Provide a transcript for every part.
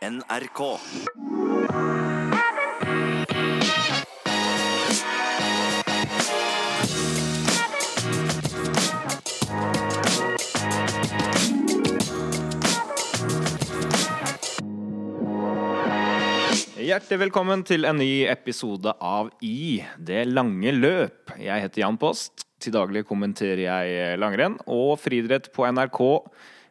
NRK. Hjertelig velkommen til en ny episode av I det lange løp. Jeg heter Jan Post. Til daglig kommenterer jeg langrenn og friidrett på NRK.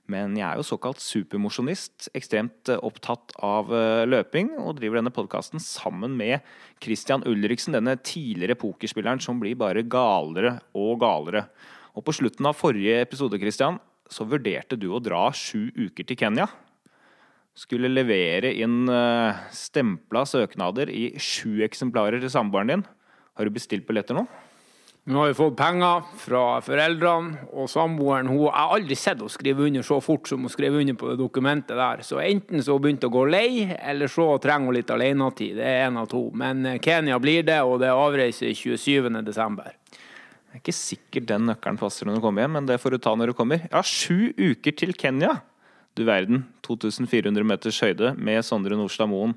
Men jeg er jo såkalt supermosjonist, ekstremt eh, opptatt av eh, løping, og driver denne podkasten sammen med Christian Ulriksen, denne tidligere pokerspilleren som blir bare galere og galere. Og på slutten av forrige episode, Christian, så vurderte du å dra sju uker til Kenya skulle levere inn uh, stempla søknader i sju eksemplarer til samboeren din. Har du bestilt billetter nå? Nå har vi fått penger fra foreldrene, og samboeren hun, Jeg har aldri sett henne skrive under så fort som hun skrev under på det dokumentet der. Så enten så begynte hun begynt å gå lei, eller så trenger hun litt alenetid. Det er en av to. Men eh, Kenya blir det, og det er avreise 27.12. Det er ikke sikkert den nøkkelen passer når du kommer hjem, men det får du ta når du kommer. Ja, sju uker til Kenya! Du verden. 2400 meters høyde med Sondre Nordstad Moen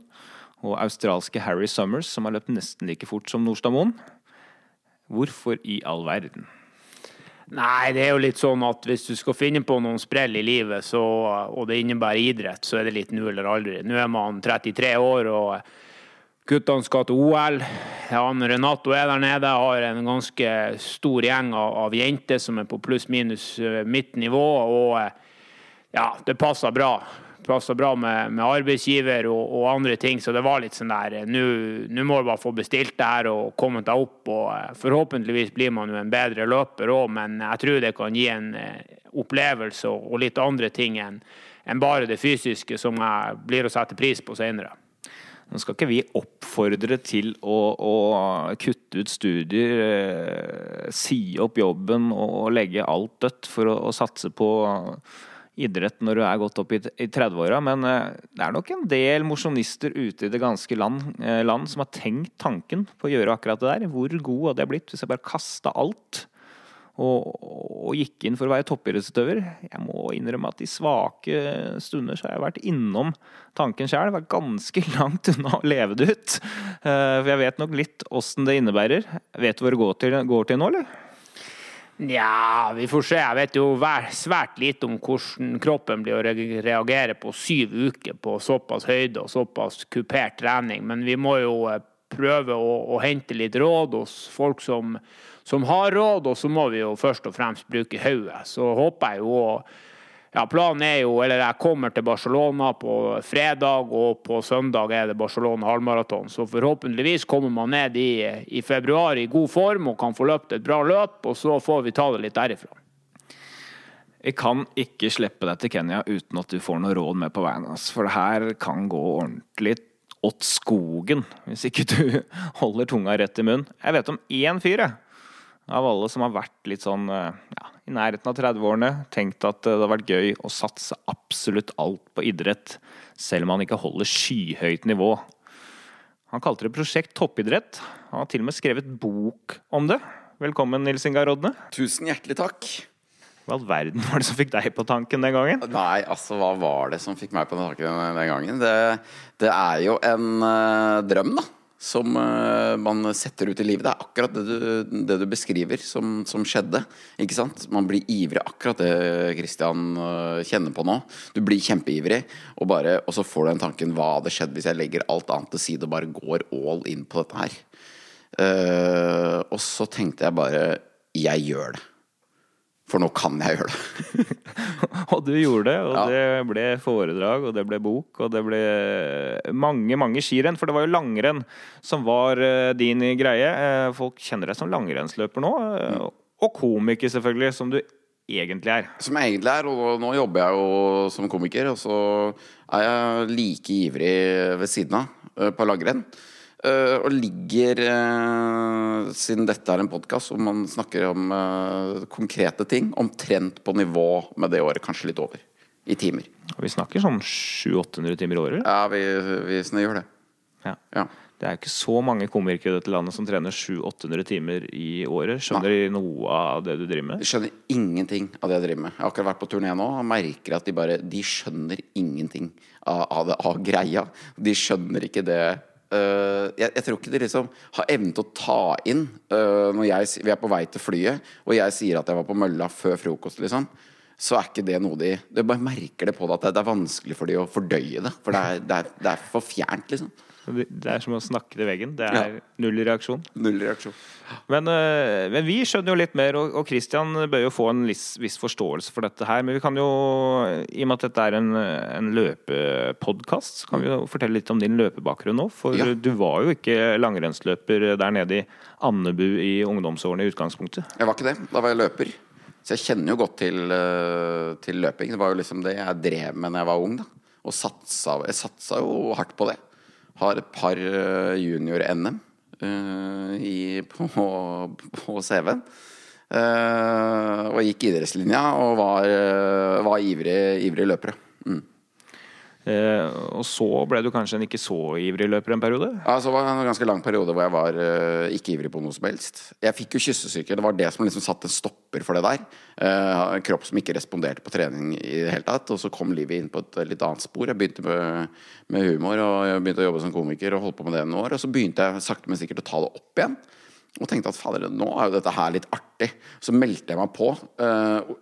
og australske Harry Summers, som har løpt nesten like fort som Nordstad Moen. Hvorfor i all verden? Nei, det er jo litt sånn at hvis du skal finne på noen sprell i livet, så, og det innebærer idrett, så er det litt nå eller aldri. Nå er man 33 år, og guttene skal til OL. Han Renato er der nede, har en ganske stor gjeng av, av jenter som er på pluss-minus eh, mitt nivå. og eh, ja, det passer bra. Passa bra med, med arbeidsgiver og, og, andre ting, så det var litt sånn der eh, Nå må du bare få bestilt det her og kommet deg opp. og eh, Forhåpentligvis blir man jo en bedre løper òg, men jeg tror det kan gi en eh, opplevelse og, litt andre ting enn en bare det fysiske, som jeg blir å sette pris på senere. Nå skal ikke vi oppfordre til å, å kutte ut studier, si opp jobben og, og legge alt dødt for å, å satse på idrett når du er godt opp i, 30-åra, men eh, det er nok en del mosjonister ute i det ganske land, eh, land, som har tenkt tanken på å gjøre akkurat det der. Hvor god hadde jeg blitt hvis jeg bare kasta alt og, og, gikk inn for å være toppidrettsutøver? Jeg må innrømme at i svake stunder så har jeg vært innom tanken sjøl. Vært ganske langt unna å leve det ut. Eh, for jeg vet nok litt åssen det innebærer. Vet du hvor det går til, går til nå, eller? Nja, vi får se. Jeg vet jo svært lite om hvordan kroppen blir å reagere på syv uker på såpass høyde og såpass kupert trening. Men vi må jo eh, prøve å, å hente litt råd hos folk som, som, har råd, og så må vi jo først og fremst bruke hodet. Så håper jeg jo å ja, planen er jo Eller jeg kommer til Barcelona på fredag, og på søndag er det Barcelona halvmaraton. Så forhåpentligvis kommer man ned i, i, februar i god form og kan få løpt et bra løp, og så får vi ta det litt derifra. Jeg kan ikke slippe deg til Kenya uten at du får noe råd med på veien. For det her kan gå ordentlig åt skogen hvis ikke du holder tunga rett i munnen. Jeg vet om én fyr, jeg av alle som har vært litt sånn eh, ja, i nærheten av 30-årene, tenkt at eh, det har vært gøy å satse absolutt alt på idrett, selv om han ikke holder skyhøyt nivå. Han kalte det Prosjekt toppidrett. Han har til og med skrevet bok om det. Velkommen, Nils Ingar Rodne. Tusen hjertelig takk. Hva all verden var det som fikk deg på tanken den gangen? Nei, altså, hva var det som fikk meg på tanken den gangen? Det, det er jo en uh, drøm, da som uh, man setter ut i livet. Det er akkurat det du, det du beskriver som, som, skjedde. Ikke sant? Man blir ivrig, akkurat det Christian uh, kjenner på nå. Du blir kjempeivrig, og, bare, og, så får du den tanken Hva hadde skjedd hvis jeg legger alt annet til side og bare går all in på dette her? Uh, og så tenkte jeg bare Jeg gjør det. For nå kan jeg gjøre det. og du gjorde det, og ja. det ble foredrag, og det ble bok, og det ble mange, mange skirenn. For det var jo langrenn som var eh, din greie. Eh, folk kjenner deg som langrennsløper nå. Eh, mm. Og komiker, selvfølgelig, som du egentlig er. Som jeg egentlig er, og nå jobber jeg jo som komiker. Og så er jeg like ivrig ved siden av på langrenn. Uh, og ligger, uh, siden dette er en podkast hvor man snakker om uh, konkrete ting, omtrent på nivå med det året, kanskje litt over, i timer. Vi snakker sånn 700-800 timer i året? Ja, vi, vi gjør det. Ja. ja. Det er ikke så mange komikere i dette landet som trener 700-800 timer i året. Skjønner de noe av det du driver med? De skjønner ingenting av det jeg driver med. Jeg har akkurat vært på turné nå og merker at de bare De skjønner ingenting av, av, det, av greia. De skjønner ikke det Uh, jeg, jeg, tror ikke de liksom har evnen til å ta inn uh, når jeg, vi er på vei til flyet, og jeg sier at jeg var på mølla før frokost, liksom. Så er ikke det noe de Du bare merker det på det at det er vanskelig for de å fordøye det. For det er, det er, det er for fjernt, liksom. Det er som å snakke til veggen. Det er ja. null reaksjon. Null reaksjon. Men, uh, men, vi skjønner jo litt mer, og, Kristian Christian bør jo få en viss, viss, forståelse for dette her. Men vi kan jo, i og med at dette er en, en løpepodkast, kan vi jo fortelle litt om din løpebakgrunn nå. For ja. du var jo ikke langrennsløper der nede i Andebu i ungdomsårene i utgangspunktet. Jeg var ikke det. Da var jeg løper. Så jeg kjenner jo godt til, uh, til løping. Det var jo liksom det jeg drev med da jeg var ung. da Og satsa, jeg satsa jo hardt på det. Har et par eh, junior-NM eh, på, på CV-en. Eh, og gikk idrettslinja og var, var ivrig, ivrig løpere. Mm. Eh, og så ble du kanskje en ikke så ivrig løper en periode? Ja, så var det en ganske lang periode hvor jeg var eh, ikke ivrig på noe som helst. Jeg fikk jo kyssesyke. Det var det som liksom satte en stopper for det der. Eh, kropp som ikke responderte på trening i det hele tatt. Og så kom livet inn på et litt annet spor. Jeg begynte med, med humor og jeg begynte å jobbe som komiker og holdt på med det noen år. Og så begynte jeg sakte, men sikkert å ta det opp igjen. Og tenkte at fader, nå er jo dette her litt artig. Så meldte jeg meg på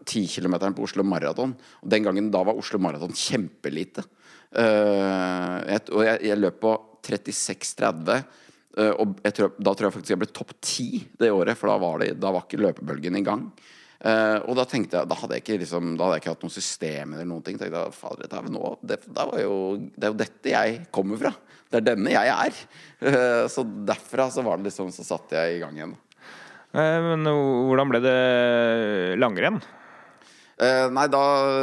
ti uh, km på Oslo Maraton. Og den gangen da var Oslo Maraton kjempelite. Uh, jeg, og jeg, jeg, løp på 36,30. Uh, eh, og tror, da tror jeg faktisk jeg ble topp 10 det året, for da var, det, da var ikke løpebølgen i gang. Uh, og da tenkte jeg Da hadde jeg ikke, liksom, da hadde jeg ikke hatt noe system eller noen ting. Tenkte jeg, Fader, dette er, nå, det, jo, det, er jo dette jeg kommer fra. Det er denne jeg er. Uh, så derfra så var det liksom Så satte jeg i gang igjen. Men hvordan ble det langrenn? Uh, nei, da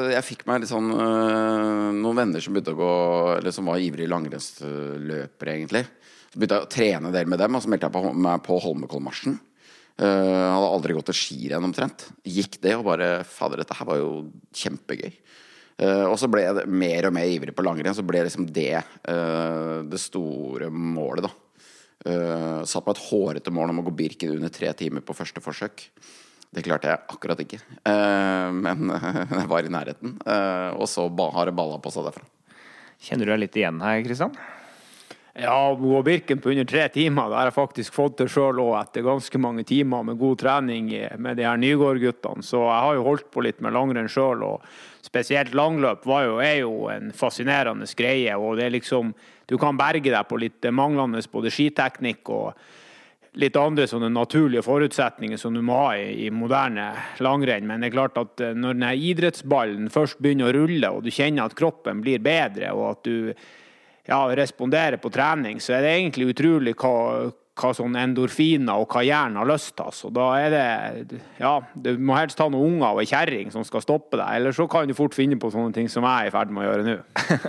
Jeg fikk meg litt sånn uh, noen venner som begynte å gå Eller som var ivrige langrennsløpere, egentlig. Så begynte jeg å trene del med dem, og så meldte jeg meg på Holmenkollmarsjen. Uh, hadde aldri gått et skirenn omtrent. Gikk det og bare Fader, dette her var jo kjempegøy. Uh, og så ble jeg mer og mer ivrig på langrenn. Så ble liksom det uh, det store målet, da. Uh, satt meg et hårete mål om å gå Birken under tre timer på første forsøk. Det klarte jeg akkurat ikke. Uh, men jeg var i nærheten. Uh, og så har det balla på seg derfra. Kjenner du deg litt igjen her, Kristian? Ja, Moa Birken på under tre timer. Det har jeg faktisk fått til sjøl òg, etter ganske mange timer med god trening med de her Nygård-guttene. Så jeg har jo holdt på litt med langrenn sjøl, og spesielt langløp jo, er jo en fascinerende greie. Og det er liksom Du kan berge deg på litt manglende både skiteknikk og litt andre sånne naturlige forutsetninger som du må ha i, i, moderne langrenn. Men det er klart at eh, når denne idrettsballen først begynner å rulle, og du kjenner at kroppen blir bedre, og at du ja, responderer på trening, så er det egentlig utrolig hva, hva sånn endorfiner og hva hjernen har lyst til. Så da er det Ja, du må helst ha noen unger og ei kjerring som skal stoppe deg, eller så kan du fort finne på sånne ting som jeg er i ferd med å gjøre nå.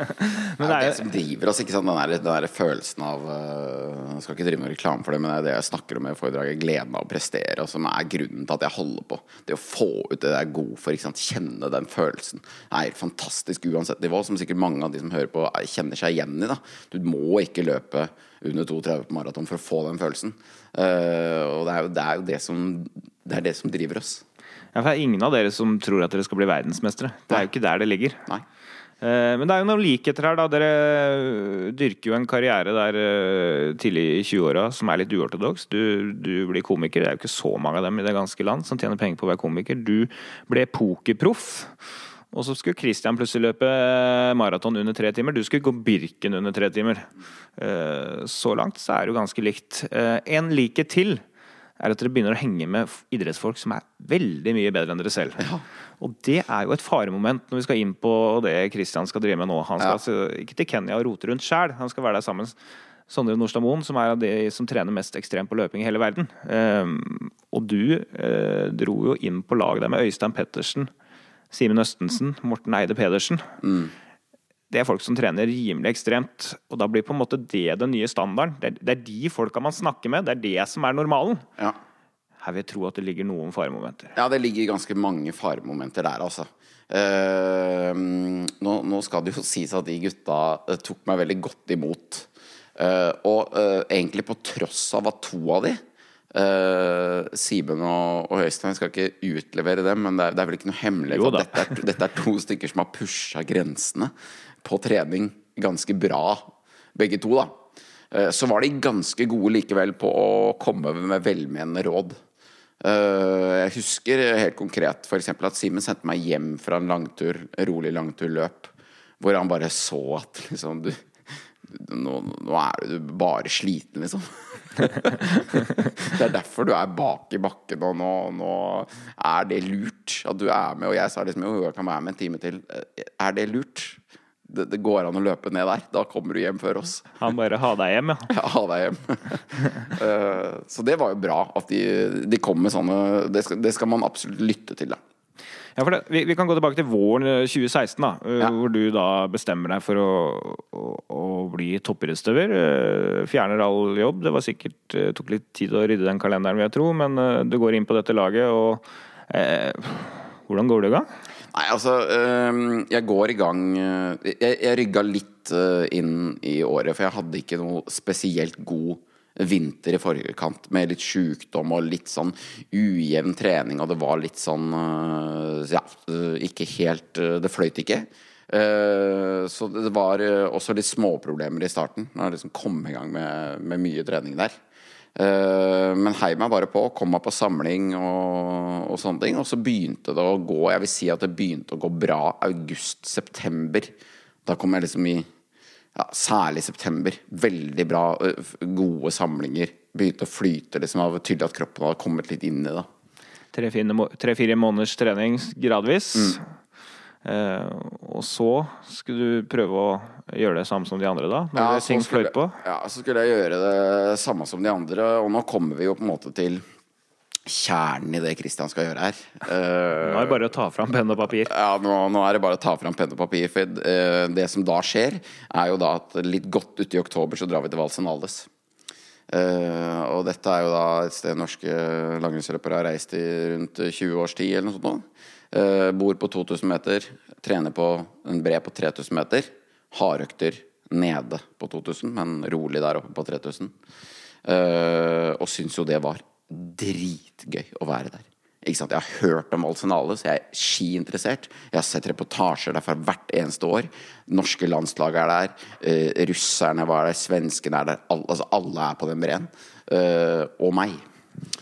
Men det er det som driver oss, ikke sant. Den der, den der følelsen av uh, Jeg skal ikke drive med reklame for det, men det er det jeg snakker om i foredraget. Gleden av å prestere, og som er grunnen til at jeg holder på. Det å få ut det jeg er god for, ikke sant. Kjenne den følelsen. Det er fantastisk uansett nivå, som sikkert mange av de som hører på, kjenner seg igjen i. da Du må ikke løpe under 2,30 på maraton for å få den følelsen. Uh, og det er, jo, det er, jo, det som, det er det som driver oss. Ja, for det er ingen av dere som tror at dere skal bli verdensmestere. Det er jo ikke der det ligger. Nei. Uh, men det er jo noen likheter her. da Dere dyrker jo en karriere der uh, tidlig i 20-åra som er litt uortodoks. Du, du, blir komiker. Det er jo ikke så mange av dem i det ganske land som tjener penger på å være komiker. Du ble pokerproff. Og så skulle Christian plutselig løpe maraton under tre timer. Du skulle gå Birken under tre timer. Eh, så langt så er det jo ganske likt. Eh, en likhet til er at dere begynner å henge med idrettsfolk som er veldig mye bedre enn dere selv. Ja. Og det er jo et faremoment når vi skal inn på det Christian skal drive med nå. Han skal ja. altså, ikke til Kenya og rote rundt sjæl, han skal være der sammen. Sondre Nordstad Moen, som er av de som trener mest ekstremt på løping i hele verden. Um, og du uh, dro jo inn på lag der med Øystein Pettersen, Simen Østensen, Morten Eide Pedersen. Mm. Det er folk som trener rimelig ekstremt. Og da blir på en måte det den nye standarden. Det er, det er de folka man snakker med, det er det som er normalen. Ja. Her vil jeg tro at det ligger noen faremomenter. Ja, det ligger ganske mange faremomenter der, altså. Uh, nå, nå, skal det jo sies at de gutta uh, tok meg veldig godt imot. Eh, og eh, egentlig på tross av at to av de Uh, Simen og, og Øystein skal ikke utlevere dem, men det er, det er vel ikke noe hemmelighet at dette er, dette er to stykker som har pusha grensene på trening ganske bra, begge to, da. Uh, så var de ganske gode likevel på å komme med velmenende råd. Uh, jeg husker helt konkret f.eks. at Simen sendte meg hjem fra en langtur, rolig langturløp, hvor han bare så at liksom du nå, nå er du bare sliten, liksom. det er derfor du er bak i bakken, og nå, nå er det lurt at du er med. Og jeg sa liksom jo, jeg kan være med en time til. Eh, Er det lurt? Det, det går an å løpe ned der. Da kommer du hjem før oss. Han bare ha deg hjem, ja. Ja, ha deg hjem. Eh, Så det var jo bra at de, de kom med sånne det skal, det skal man absolutt lytte til, da. Ja, det, vi, vi kan gå tilbake til våren eh, 2016, da, eh, Ja. hvor du da bestemmer deg for å, å, å bli toppidrettsutøver. Eh, Fjerner all jobb. Det var sikkert, det tok litt tid å rydde den kalenderen, vil jeg tro, men eh, du går inn på dette laget, og eh, hvordan går det i gang? Nei, altså Jeg går i gang Jeg, jeg rygga litt inn i året, for jeg hadde ikke noe spesielt god vinter i forkant, med litt sjukdom og litt sånn ujevn trening, og det var litt sånn øh, Ja, ikke helt øh, Det fløyt ikke. Eh, så det var også litt småproblemer i starten, når jeg liksom kom i gang med, med mye trening der. Eh, men heiv meg bare på, kom meg på samling og, og sånne ting. Og så begynte det å gå Jeg vil si at det begynte å gå bra august-september. Da kom jeg liksom i ja, Særlig september. Veldig bra, gode samlinger. Begynte å flyte. liksom Det var tydelig at kroppen hadde kommet litt inn i det. Tre-fire måneders trening gradvis. Mm. Eh, og så skulle du prøve å gjøre det samme som de andre, da? Ja, det så skulle, på? ja, så skulle jeg gjøre det samme som de andre, og nå kommer vi jo på en måte til kjernen i det Christian skal gjøre her. Uh, Nå er det bare å ta fram penn og papir. Ja, nå, nå er det bare å ta fram penn og papir. For uh, det som da skjer, er jo da at litt godt uti oktober så drar vi til Valsenales. Uh, og dette er jo da et sted norske langrennsløpere har reist i rundt 20 års tid eller noe sånt. Eh, bor på 2000 meter, trener på en bre på 3000 meter. Hardøkter nede på 2000, men rolig der oppe på 3000. Uh, og syns jo det var dritgøy å være der. Ikke sant? Jeg har hørt om Valsenale, så jeg er skiinteressert. Jeg har sett reportasjer derfra hvert eneste år. Norske landslag er der. uh, russerne var der. Svenskene er der. All, altså, alle er på den breen. Uh, og meg.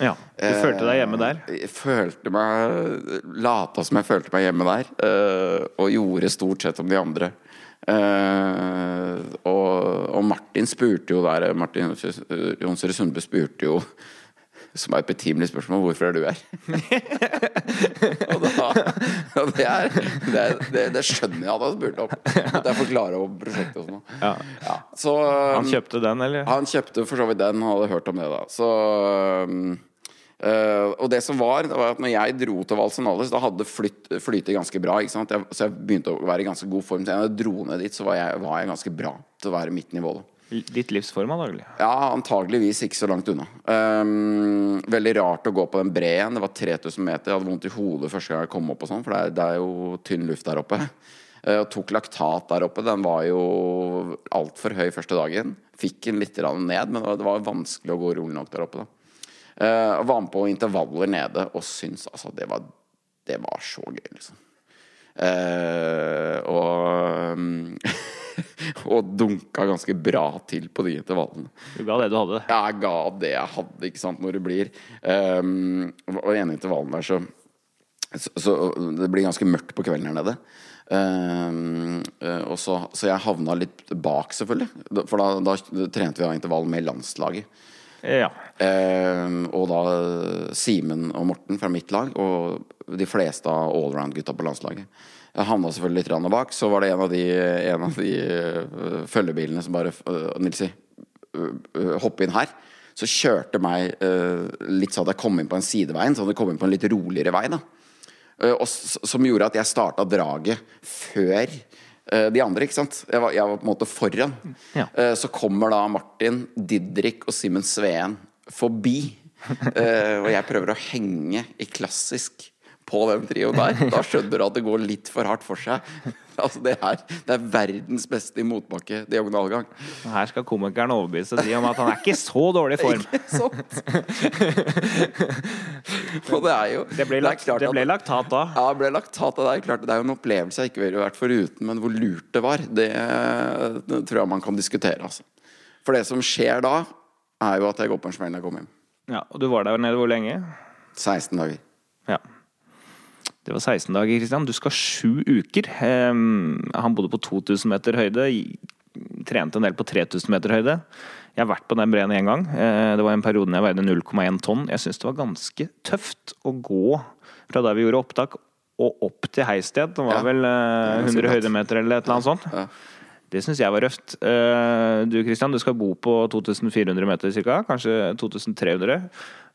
Ja, Du følte deg hjemme der? Jeg følte meg Lata som jeg følte meg hjemme der. eh, og gjorde stort sett som de andre. Eh, og, og Martin spurte jo der Martin Jonsrud Sundbø spurte jo som er et betimelig spørsmål hvorfor er du her? og da, og det, er, det, det, det skjønner jeg at han spurte om. At jeg forklarer om prosjektet og sånn. Ja. Ja, så Han kjøpte den, eller? han kjøpte for så vidt den, han hadde hørt om det da. Så um, uh, Og det som var, det var at når jeg dro til Valsenales, da hadde flyt, flytet ganske bra. Ikke? Jeg, så jeg begynte å være i ganske god form. Så når jeg dro ned dit, så var jeg, var jeg ganske bra til å være mitt nivå. da Ditt livsform, antagelig. ja, antageligvis ikke så langt unna. Um, veldig rart å gå på den breen. Det var 3000 meter. Jeg hadde vondt i hodet første gang jeg kom opp, og sånn, for det er, det er jo tynn luft der oppe. Uh, og tok laktat der oppe. Den var jo altfor høy første dagen. Fikk den litt ned, men det var, vanskelig å gå rolig nok der oppe. Da. Uh, var med på intervaller nede og syntes altså det var, det var så gøy, liksom. Uh, og um, og dunka ganske bra til på de intervallene. Du ga det du hadde. Ja, jeg ga det jeg hadde, ikke sant, når det blir um, Og i ene intervallen der så, så, så Det blir ganske mørkt på kvelden her nede. Um, uh, og så, så jeg havna litt bak, selvfølgelig. For da, da trente vi av intervall med landslaget. Ja. Um, og da Simen og Morten fra mitt lag, og de fleste av allround-gutta på landslaget. Jeg havna selvfølgelig litt bak. Så var det en av de, en av de uh, følgebilene som bare uh, Nilsi, uh, uh, hopp inn her. Så kjørte meg litt sånn at jeg kom inn på en sideveien, så jeg kom inn på en litt roligere vei. da og Som gjorde at jeg starta draget før uh, de andre. ikke sant? Jeg var, jeg var på en måte foran. Ja. Uh, så kommer da Martin, Didrik og Simen Sveen forbi. Uh, og jeg prøver å henge i klassisk på den trioen der. Da skjønner du at det går litt for hardt for seg. Altså, det er, det er verdens beste i motbakke diagonalgang. Her skal komikeren overbevise de om at han er ikke så dårlig i form. Og det er jo Det ble, lagt, det ble laktat da. Ja, det ble laktat. Det er klart det er jo en opplevelse jeg ikke ville vært foruten, men hvor lurt det var, det, det tror jeg man kan diskutere. Altså. For det som skjer da, er jo at jeg går på en smell når jeg kommer hjem. Ja, og du var der nede hvor lenge? 16 dager. Ja. Det var 16 dager, Kristian. Du skal sju uker. Ehm, han bodde på 2000 meter høyde. Trente en del på 3000 meter høyde. Jeg har vært på den breen én gang. Eh, Det var en periode jeg veide 0,1 tonn. Jeg syns det var ganske tøft å gå fra der vi gjorde opptak og opp til heissted. Det var Ja, vel eh, det er ganske 100 høydemeter eller et eller annet sånt. Ja. Det syns jeg var røft. Eh, Du Kristian, du skal bo på 2400 meter ca., kanskje 2300.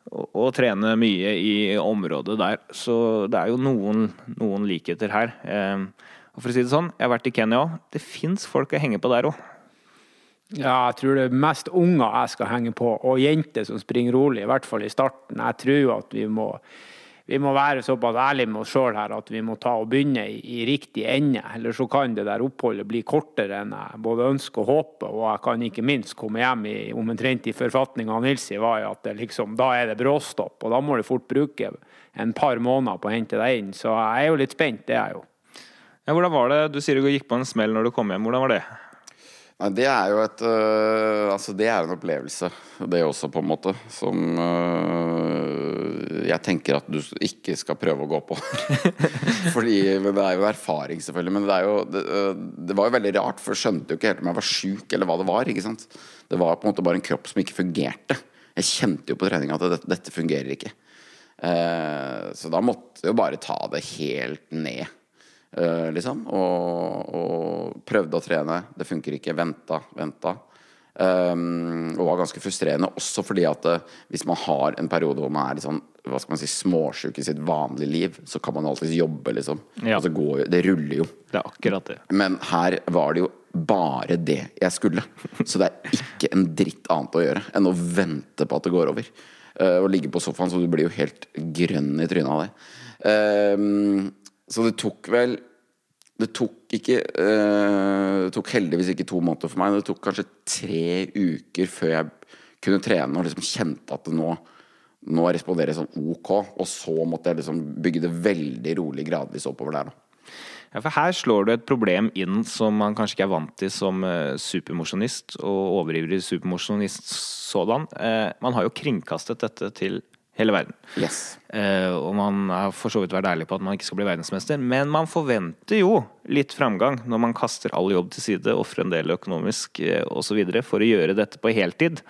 Og, og trene mye i området der. Så det er jo noen, noen likheter her. Eh, Og for å si det sånn, jeg har vært i Kenya òg. Det fins folk å henge på der òg. Ja, jeg tror det er mest unger jeg skal henge på, og jenter som springer rolig, i hvert fall i starten. Jeg tror at vi må, vi må være såpass ærlige med oss sjøl her at vi må ta og begynne i, i riktig ende. Eller så kan det der oppholdet bli kortere enn jeg både ønsker og håper. Og jeg kan ikke minst komme hjem i omtrent i forfatninga Nilsi var i at det liksom, da er det bråstopp. Og da må du fort bruke en par måneder på å hente deg inn. Så jeg er jo litt spent, det er jeg jo. Ja, hvordan var det? Du sier du gikk på en smell når du kom hjem. Hvordan var det? Det er jo et øh, Altså, det er en opplevelse, det også, på en måte, som øh, jeg tenker at du ikke skal prøve å gå på. Fordi men Det er jo erfaring, selvfølgelig. Men det, er jo, det, øh, det var jo veldig rart, for jeg skjønte jo ikke helt om jeg var sjuk eller hva det var. ikke sant? Det var på en måte bare en kropp som ikke fungerte. Jeg kjente jo på treninga at dette, dette fungerer ikke. Eh, så da måtte jeg jo bare ta det helt ned. eh, liksom. Og, og prøvde å trene. Det funker ikke. Venta, venta. Um, og var ganske frustrerende også fordi at uh, hvis man har en periode hvor man er litt sånn hva skal man si, småsjuk i sitt vanlige liv, så kan man alltids jobbe, liksom. Ja. Altså, går, det ruller jo. Det er akkurat det. Men her var det jo bare det jeg skulle. Så det er ikke en dritt annet å gjøre enn å vente på at det går over. Uh, og ligge på sofaen, så du blir jo helt grønn i trynet av det. Ehm, så det tok vel Det tok ikke uh, Det tok heldigvis ikke to måneder for meg. Det tok kanskje tre uker før jeg kunne trene og liksom kjente at det nå nå responderer jeg sånn ok, og så måtte jeg liksom bygge det veldig rolig gradvis oppover der. da. Ja, for her slår du et problem inn som man kanskje ikke er vant til som uh, supermosjonist og overivrig supermosjonist sådan. Eh, man har jo kringkastet dette til hele verden. Yes. Uh, og man har for så vidt vært ærlig på at man ikke skal bli verdensmester, men man forventer jo litt framgang når man kaster all jobb til side, ofrer en del økonomisk uh, osv. for å gjøre dette på heltid.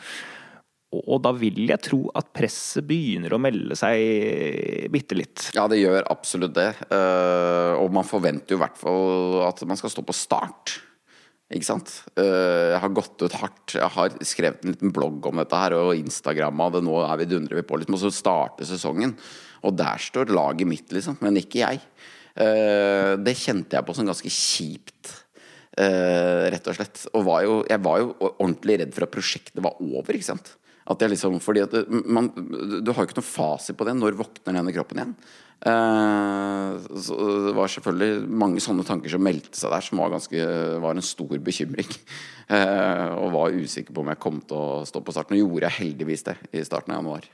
Og, og da vil jeg tro at presset begynner å melde seg bitte litt. Ja, det gjør absolutt det. Eh, og man forventer jo i hvert fall at man skal stå på start. Ikke sant? Eh, jeg har gått ut hardt. Jeg har skrevet en liten blogg om dette her, og Instagramma det. Nå er vi dundrer vi på, liksom. Og så starter sesongen. Og der står laget mitt, liksom. Men ikke jeg. Eh, det kjente jeg på som ganske kjipt. eh, rett og slett. Og var jo, jeg var jo ordentlig redd for at prosjektet var over. ikke sant? At jeg liksom, fordi at man, Du har jo ikke noen fasit på det. Når våkner denne kroppen igjen? Eh, det var selvfølgelig mange sånne tanker som meldte seg der, som var, ganske, var en stor bekymring. Eh, og var usikker på om jeg kom til å stå på starten. Og gjorde jeg heldigvis det i starten av januar.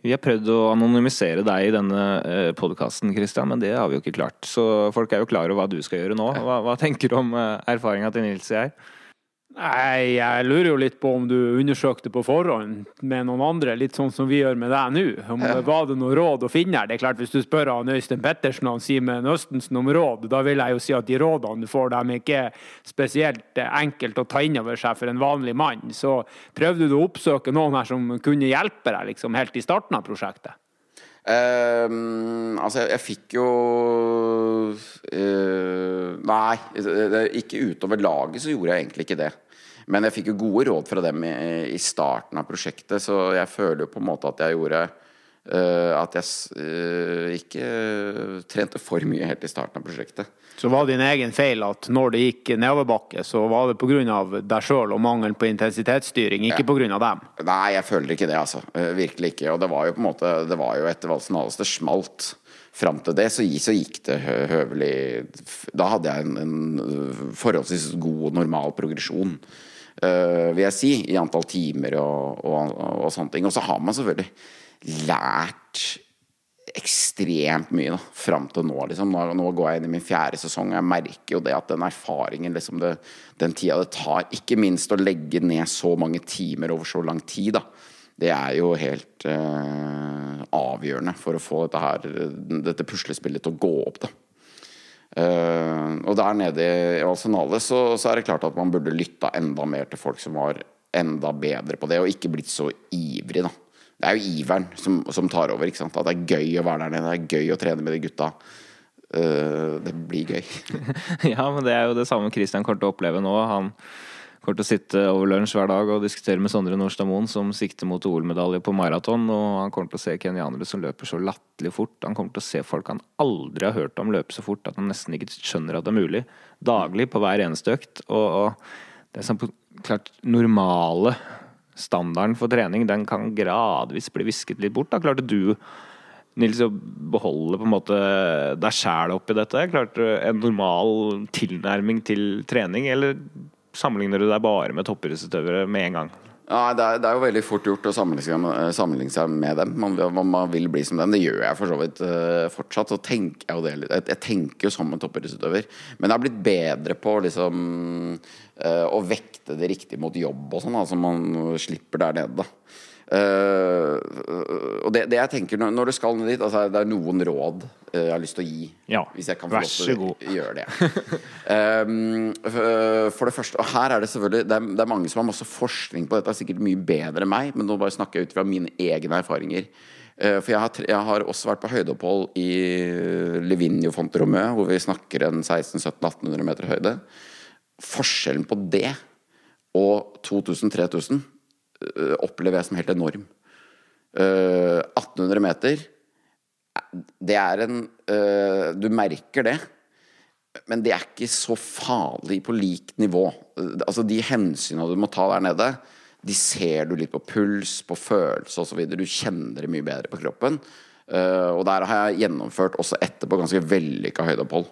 Vi har prøvd å anonymisere deg i denne podkasten, Christian, men det har vi jo ikke klart. Så folk er jo klar over hva du skal gjøre nå. Hva, hva tenker du om erfaringa til Nils her? Nei, jeg lurer jo litt på om du undersøkte på forhånd med noen andre, litt sånn som vi gjør med deg nå. Om det Var det noe råd å finne her? Det er klart, Hvis du spør han Øystein Pettersen og han Simen Østensen om råd, da vil jeg jo si at de rådene du får, dem er ikke spesielt eh, enkelt å ta inn over seg for en vanlig mann. Så prøvde du å oppsøke noen her som kunne hjelpe deg liksom helt i starten av prosjektet? Ehm, altså, jeg, jeg fikk jo uh, Nei, ikke utover laget så gjorde jeg egentlig ikke det. Men jeg fikk jo gode råd fra dem i, i starten av prosjektet, så jeg føler jo på en måte at jeg gjorde At jeg eh, ikke trente for mye helt i starten av prosjektet. Så var det din egen feil at når det gikk nedoverbakke, så var det pga. deg sjøl og mangel på intensitetsstyring, ikke pga. dem? Nei, jeg føler ikke det, altså. Eh, Virkelig ikke. Og det var jo på en måte Det var jo etter valsen alles det smalt. fram til det så, så, gikk det høvelig Da hadde jeg en, en forholdsvis god og normal progresjon, uh, vil jeg si, i antall timer og, og, og, og sånne ting. Og så har man selvfølgelig lært ekstremt mye da, fram til nå. Liksom. Nå, nå, går jeg inn i min fjerde sesong, og jeg merker jo det at den erfaringen, liksom det, den tida det tar, ikke minst å legge ned så mange timer over så lang tid, da, det er jo helt eh, avgjørende for å få dette, her, dette puslespillet til å gå opp. da. Uh, og der nede i Arsenalet så, så, er det klart at man burde lytta enda mer til folk som var enda bedre på det, og ikke blitt så ivrig, da. Det er jo iveren som, som tar over. ikke sant? At det er gøy å være der nede, det er gøy å trene med de gutta. Uh, det blir gøy. ja, men det er jo det samme Christian kommer til å oppleve nå. Han kommer til å sitte over lunsj hver dag og diskutere med Sondre Nordstad Moen, som sikter mot OL-medalje på maraton. Og han kommer til å se kenyanere som løper så latterlig fort. Han kommer til å se folk han aldri har hørt om løpe så fort at han nesten ikke skjønner at det er mulig. Daglig på hver eneste økt. Og, og det er sånn klart normale standarden for trening den kan gradvis bli visket litt bort. Da klarte du Nils, å beholde på en måte deg sjæl oppi dette? Klarte en normal tilnærming til trening, eller sammenligner du deg bare med toppidrettsutøvere med en gang? Ja, det er, det er, jo veldig fort gjort å sammenligne, seg med dem. Man, man, vil bli som dem. Det gjør jeg for så vidt uh, fortsatt. Tenker jeg, det, jeg, jeg tenker jo som en toppidrettsutøver. Men jeg har blitt bedre på liksom, uh, å vekte det riktig mot jobb og sånn, så altså man slipper der nede. da Uh, og det, det, jeg tenker når, når, du skal ned dit altså Det er noen råd uh, jeg har lyst til å gi. Ja, hvis jeg kan få lov til å gjøre det. um, for det første Og her er det selvfølgelig det er, det er, mange som har masse forskning på dette, er sikkert mye bedre enn meg, men nå bare snakker jeg ut fra mine egne erfaringer. Uh, for jeg har, jeg har, også vært på høydeopphold i Livigno Fonteromø, hvor vi snakker en 1600-1800 meter høyde. Forskjellen på det og 2000-3000 Eh, opplever jeg som helt enorm. 1800 eh, meter, det er en eh, Du merker det. Men det er ikke så farlig på likt nivå. Altså De hensynene du må ta der nede, de ser du litt på puls, på følelse osv. Du kjenner det mye bedre på kroppen. og der har jeg gjennomført også etterpå ganske vellykka høydeopphold.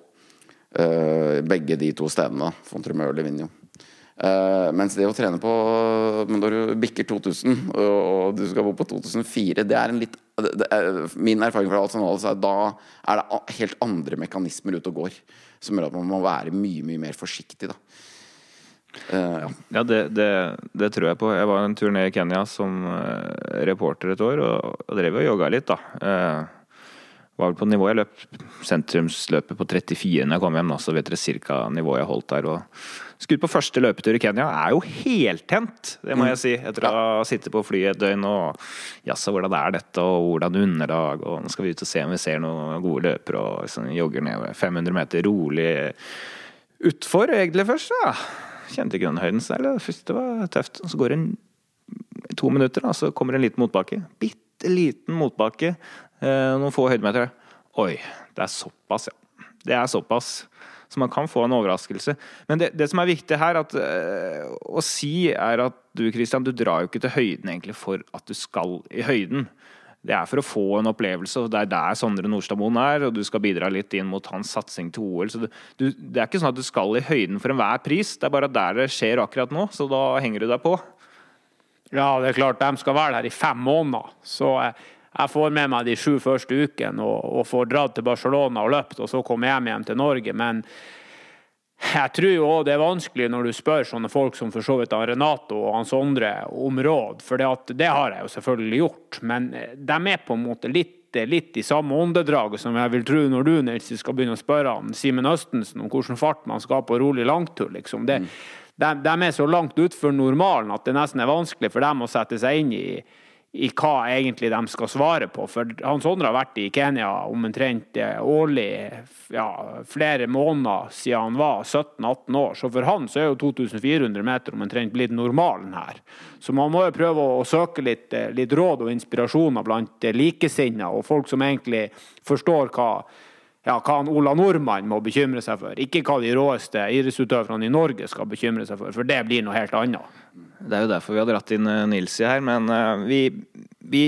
begge de to stedene. Fontremø og Livigno. Uh, mens det å trene på Men når du bikker 2000 og du skal bo på 2004, det er en litt det er, Min erfaring fra alt er at da er det helt andre mekanismer ute og går. Som gjør at man må være mye, mye mer forsiktig, da. Uh, ja, ja det, det, det, tror jeg på. Jeg var en tur ned i Kenya som uh, reporter et år, og, og drev og jogga litt, da. var vel på nivå Jeg løp sentrumsløpet på 34 når jeg kom hjem, da, så vet dere cirka nivået jeg holdt der. og Skudd på første løpetur i Kenya er jo heltent, det må jeg si. Etter å ha sittet på flyet et døgn og jaså, hvordan er dette, og hvordan underlag, og nå skal vi ut og se om vi ser noen gode løpere, og liksom jogger ned 500 meter rolig utfor, egentlig først. Ja. Kjente ikke den høyden selv. Det var tøft. Og Så går det to minutter, og så kommer det en liten motbakke. Bitte liten motbakke. Eh, noen få høydemeter. Oi, det er såpass, ja. Det er såpass. Så man kan få en overraskelse. Men det, det som er viktig her at, uh, å si, er at du Christian, du drar jo ikke til høyden egentlig for at du skal i høyden. Det er for å få en opplevelse, og det er der Sondre Nordstadmoen er. Og du skal bidra litt inn mot hans satsing til OL. Så du, du, det er ikke sånn at du skal i høyden for enhver pris. Det er bare der det skjer akkurat nå, så da henger du deg på. Ja, det er klart de skal være her i fem måneder. Så eh, jeg får med meg de sju første ukene og, og, får dratt til Barcelona og løpt, og så kommer jeg hjem til Norge. Men jeg tror jo òg det er vanskelig når du spør sånne folk som for så vidt Renato og Hans Sondre om råd, for det, det, har jeg jo selvfølgelig gjort. Men eh, de er på en måte litt, litt i samme åndedraget som jeg vil tro når du Nils, skal begynne å spørre han Simen Østensen om hvilken fart man skal ha på rolig langtur. liksom. Det, mm. de, de, er så langt utfor normalen at det nesten er vanskelig for dem å sette seg inn i i hva egentlig de skal svare på. For Hans Sondre har vært i Kenya omtrent eh, årlig ja, flere måneder siden han var 17-18 år. Så for han så er jo 2400 meter omtrent blitt normalen her. Så man må jo prøve å søke litt, eh, litt råd og inspirasjoner blant likesinnede og folk som egentlig forstår hva ja, hva han Ola Nordmann må bekymre seg for. Ikke hva de råeste idrettsutøverne i Norge skal bekymre seg for, for det blir noe helt annet. Det er jo derfor vi har dratt inn eh, Nilsi her, men vi, vi,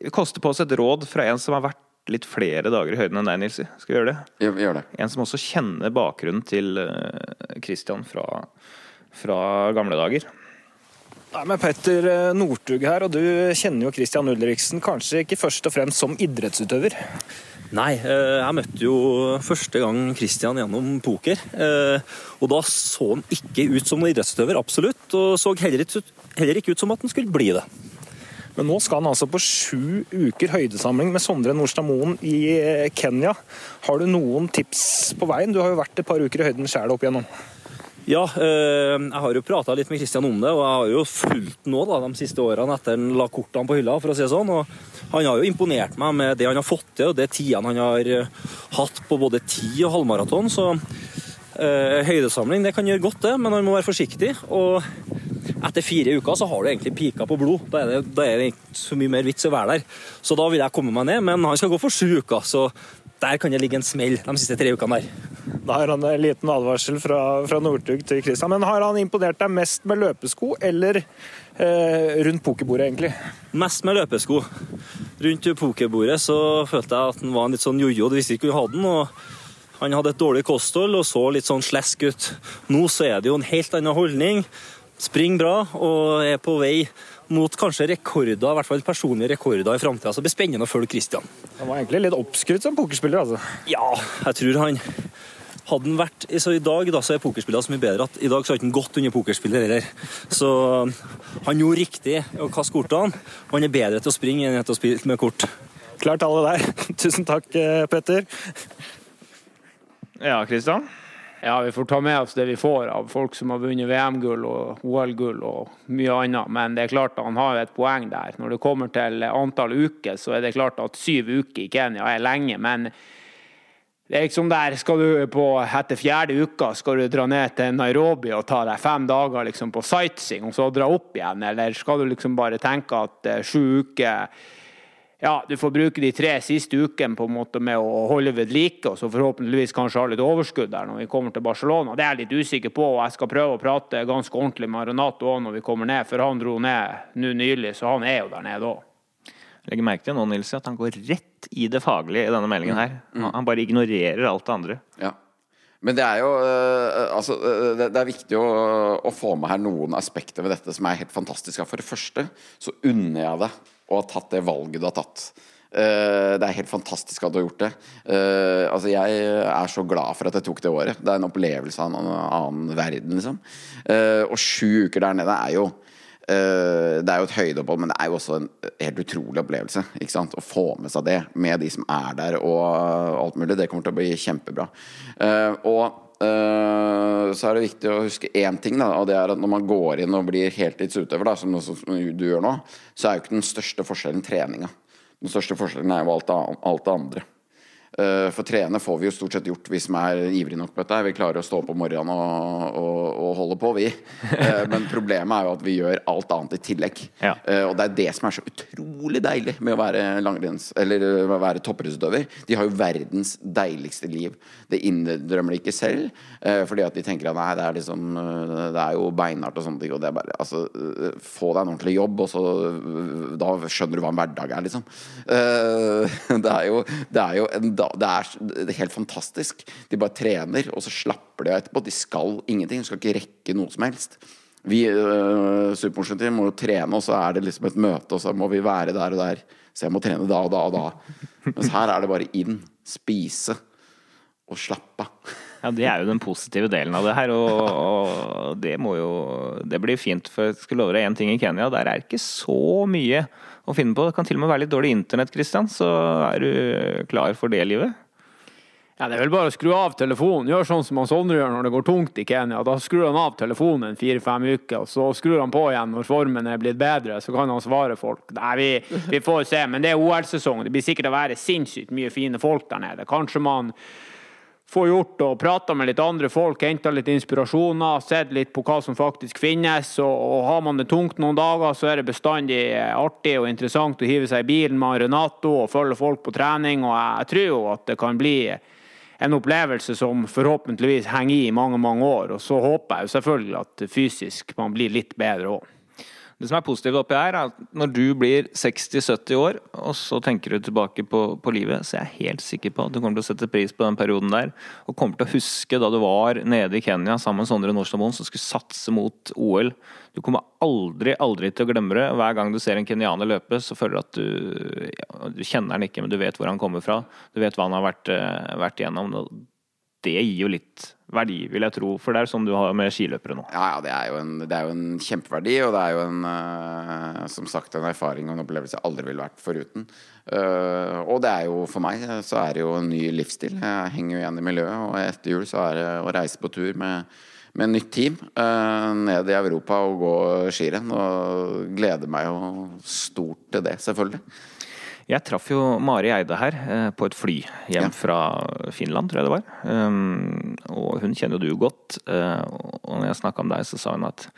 vi koster på oss et råd fra en som har vært litt flere dager i høyden enn deg, Nilsi. Skal vi gjøre det? Gjør, gjør det. En som også kjenner bakgrunnen til eh, Christian fra, fra gamle dager. Nei, men Petter eh, Northug her, og du kjenner jo Christian Ulriksen kanskje ikke først og fremst som idrettsutøver? Nei, eh, jeg møtte jo første gang Christian gjennom poker. eh, Og da så han ikke ut som en idrettsutøver, absolutt. Og så heller ikke, ut som at han skulle bli det. Men nå skal han altså på sju uker høydesamling med Sondre Nordstad Moen i eh, Kenya. Har du noen tips på veien? Du har jo vært et par uker i høyden sjæl opp igjennom. Ja, eh, jeg har jo prata litt med Christian om det, og jeg har jo fulgt nå da, de siste årene etter han la kortene på hylla, for å si det sånn. Og han har jo imponert meg med det han har fått til, og det tidene han har eh, hatt på både ti og halvmaraton. Så eh, høydesamling det kan gjøre godt, det, men han må være forsiktig. Og etter fire uker så har du egentlig pika på blod. Da er det, da er det ikke så mye mer vits å være der. Så da vil jeg komme meg ned, men han skal gå for sju uker, så der kan det ligge en smell de siste tre ukene der. Da har han en liten advarsel fra, fra Northug til Kristian. Men har han imponert deg mest med løpesko eller eh, rundt pokerbordet, egentlig? Mest med løpesko. Rundt pokerbordet så følte jeg at han var en litt sånn jojo. Du visste ikke hvor du hadde den. og Han hadde et dårlig kosthold og så litt sånn slesk ut. Nå så er det jo en helt annen holdning. Springer bra og er på vei mot kanskje rekorder, i hvert fall personlige rekorder i framtida. Så det blir spennende å følge Christian. Han var egentlig litt oppskrytt som pokerspiller, altså. Ja, jeg tror han hadde den vært, så I dag da, så er pokerspillene så mye bedre at i dag så har ikke han gått under pokerspiller heller. Så han gjorde riktig å kaste kortene. og Han er bedre til å springe enn til å spille med kort. Klart alle der. Tusen takk, eh, Petter. Ja, Kristian? Ja, vi får ta med oss det vi får av folk som har vunnet VM-gull og OL-gull og mye annet. Men det er klart han har et poeng der. Når det kommer til antall uker, så er det klart at syv uker i Kenya er lenge. Men det er liksom der, skal du på, etter fjerde uka skal du dra ned til Nairobi og ta deg fem dager liksom på sightseeing og så dra opp igjen? Eller skal du liksom bare tenke at uh, sju uker ja, du får bruke de tre siste ukene på en måte med å holde ved like, og så forhåpentligvis kanskje ha litt overskudd der når vi kommer til Barcelona. Det er jeg litt usikker på, og jeg skal prøve å prate ganske ordentlig med Renato òg når vi kommer ned, for han dro ned nå nylig, så han er jo der nede òg. Legger merke til nå, Nils, at han går rett i det faglige i denne meldingen her. Han bare ignorerer alt det andre. Ja. Men det er jo øh, altså, øh, det, er viktig å, å, få med her noen aspekter ved dette som er helt fantastiske. For det første så unner jeg det å ha tatt det valget du har tatt. Uh, det er helt fantastisk at du har gjort det. Altså Jeg er så glad for at jeg tok det året. Det er en opplevelse av en annen verden, liksom. Og sju uker der nede er jo det er jo et høydeopphold, men det er jo også en helt utrolig opplevelse. Ikke sant? Å få med seg det med de som er der og alt mulig. Det kommer til å bli kjempebra. Og så er det viktig å huske én ting, da, og det er at når man går inn og blir heltidsutøver, da, som, du gjør nå, så er jo ikke den største forskjellen treninga. Den største forskjellen er jo alt det, alt det andre. Eh, for trene får vi jo stort sett gjort, vi som er ivrige nok på dette. Vi klarer å stå opp om morgenen og, og, og, holde på, vi. Eh, men problemet er jo at vi gjør alt annet i tillegg. Ja. Eh, og det er det som er så utrolig deilig med å være langrenns... Eller å være toppidrettsutøver. De har jo verdens deiligste liv. Det innrømmer de ikke selv, fordi at de tenker at nei, det er liksom Det er jo beinhardt og sånne ting. Og det er bare Altså, få deg en ordentlig jobb, og så Da skjønner du hva en hverdag er, liksom. Det er jo, det er jo en det er, det er helt fantastisk. De bare trener, og så slapper de av etterpå. De skal ingenting. De skal ikke rekke noe som helst. Vi uh, supermorsomt må jo trene, og så er det liksom et møte, og så må vi være der og der. Så jeg må trene da og da og da. Mens her er det bare inn, spise og slappe av. Ja, Det er jo den positive delen av det her, og, og det må jo Det blir fint. For jeg skal love deg én ting i Kenya, der er ikke så mye å finne på. Det kan til og med være litt dårlig internett, Kristian, Så er du klar for det livet? Ja, Det er vel bare å skru av telefonen. Gjør sånn som han Sondre gjør når det går tungt i Kenya. Da skrur han av telefonen fire-fem uker, og så skrur han på igjen når formen er blitt bedre. Så kan han svare folk. Nei, vi, vi får se. Men det er OL-sesong. Det blir sikkert å være sinnssykt mye fine folk der nede. Kanskje man få gjort og prata med litt andre folk, henta litt inspirasjoner, sett litt på hva som faktisk finnes. Og, og, har man det tungt noen dager, så er det bestandig artig og interessant å hive seg i bilen med Renato og følge folk på trening. Og jeg, jeg tror jo at det kan bli en opplevelse som forhåpentligvis henger i i mange, mange år. Og så håper jeg jo selvfølgelig at fysisk man blir litt bedre òg. Det som er positivt oppi her, er at når du blir 60-70 år, og så tenker du tilbake på, på, livet, så er jeg helt sikker på at du kommer til å sette pris på den perioden der. Og kommer til å huske da du var nede i Kenya sammen med Sondre Nordstadmoen som skulle satse mot OL. Du kommer aldri, aldri til å glemme det. Hver gang du ser en kenyaner løpe, så føler du at du, ja, du kjenner han ikke, men du vet hvor han kommer fra. Du vet hva han har vært, eh, vært igjennom. Det gir jo litt verdi, vil jeg tro. For det er sånn du har med skiløpere nå. Ja, ja det, er en, det er jo en kjempeverdi, og det er jo en uh, som sagt en erfaring og en opplevelse jeg aldri ville vært foruten. Uh, og det er jo for meg så er det jo en ny livsstil. Jeg henger jo igjen i miljøet, og etter jul så er det å reise på tur med, med nytt team uh, ned i Europa og gå skirenn. Og gleder meg jo stort til det, selvfølgelig. Jeg traff jo Mari Eide her eh, på et fly hjem ja. fra Finland, tror jeg det var. Um, og hun kjenner jo du godt. Uh, og når jeg snakka om deg, så sa hun at